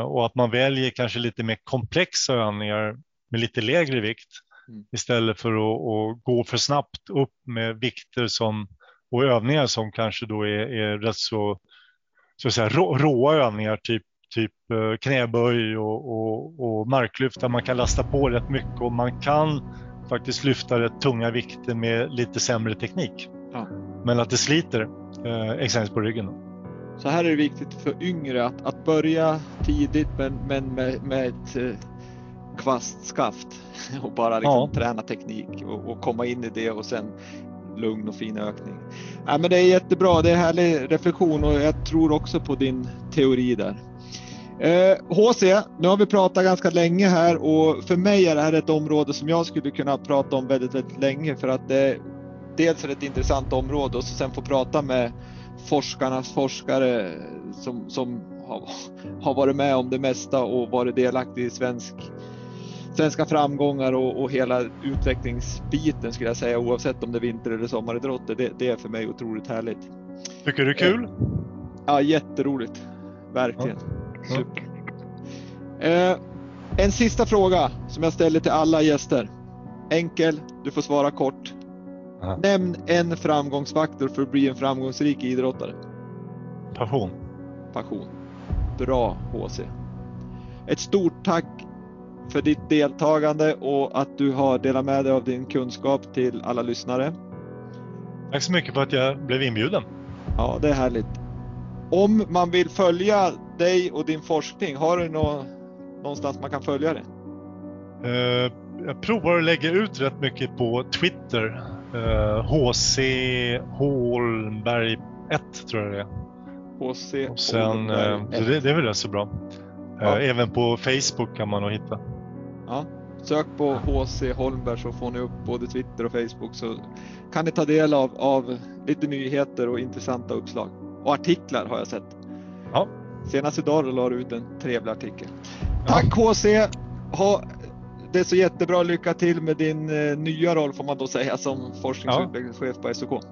och att man väljer kanske lite mer komplexa övningar med lite lägre vikt Mm. istället för att, att, gå för snabbt upp med vikter som, och övningar som kanske då är, är rätt så, så att säga, rå, råa övningar, typ, typ eh, knäböj och, och, och marklyft där man kan lasta på rätt mycket och man kan faktiskt lyfta rätt tunga vikter med lite sämre teknik. Ja. Men att det sliter eh, exempelvis på ryggen. Så här är det viktigt för yngre att, att börja tidigt men, men med, med ett eh, kvastskaft och bara liksom ja. träna teknik och, och, komma in i det och sen lugn och fin ökning. Ja, men det är jättebra, det är härlig reflektion och jag tror också på din teori där. Eh, HC, nu har vi pratat ganska länge här och för mig är det här ett område som jag skulle kunna prata om väldigt, väldigt länge för att det dels är det ett intressant område och så sen få prata med forskarnas forskare som, som har, har varit med om det mesta och varit delaktig i svensk svenska framgångar och, och, hela utvecklingsbiten skulle jag säga oavsett om det är vinter eller sommaridrott. Det, det är för mig otroligt härligt. Tycker du det är kul? Ja, jätteroligt. Verkligen. Ja. Eh, en sista fråga som jag ställer till alla gäster. Enkel, du får svara kort. Aha. Nämn en framgångsfaktor för att bli en framgångsrik idrottare. Passion. Passion. Bra HC. Ett stort tack för ditt deltagande och att du har delat med dig av din kunskap till alla lyssnare. Tack så mycket för att jag blev inbjuden. Ja, det är härligt. Om man vill följa dig och din forskning, har du nå någonstans man kan följa det? Uh, jag provar att lägga ut rätt mycket på Twitter. Uh, HC Holmberg 1 tror jag det är. HC och sen, uh, det, det, är väl rätt så bra. Ja. Även på Facebook kan man nog hitta. Ja, sök på HC Holmberg så får ni upp både Twitter och Facebook så kan ni ta del av, av lite nyheter och intressanta uppslag. Och artiklar har jag sett. Ja. Senast idag la du ut en trevlig artikel. Tack ja. HC! Ha, det är så jättebra. Lycka till med din eh, nya roll får man då säga som forskningsutvecklingschef ja. på SOK.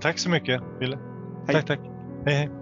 Tack så mycket Wille. Tack, tack. Hej, hej.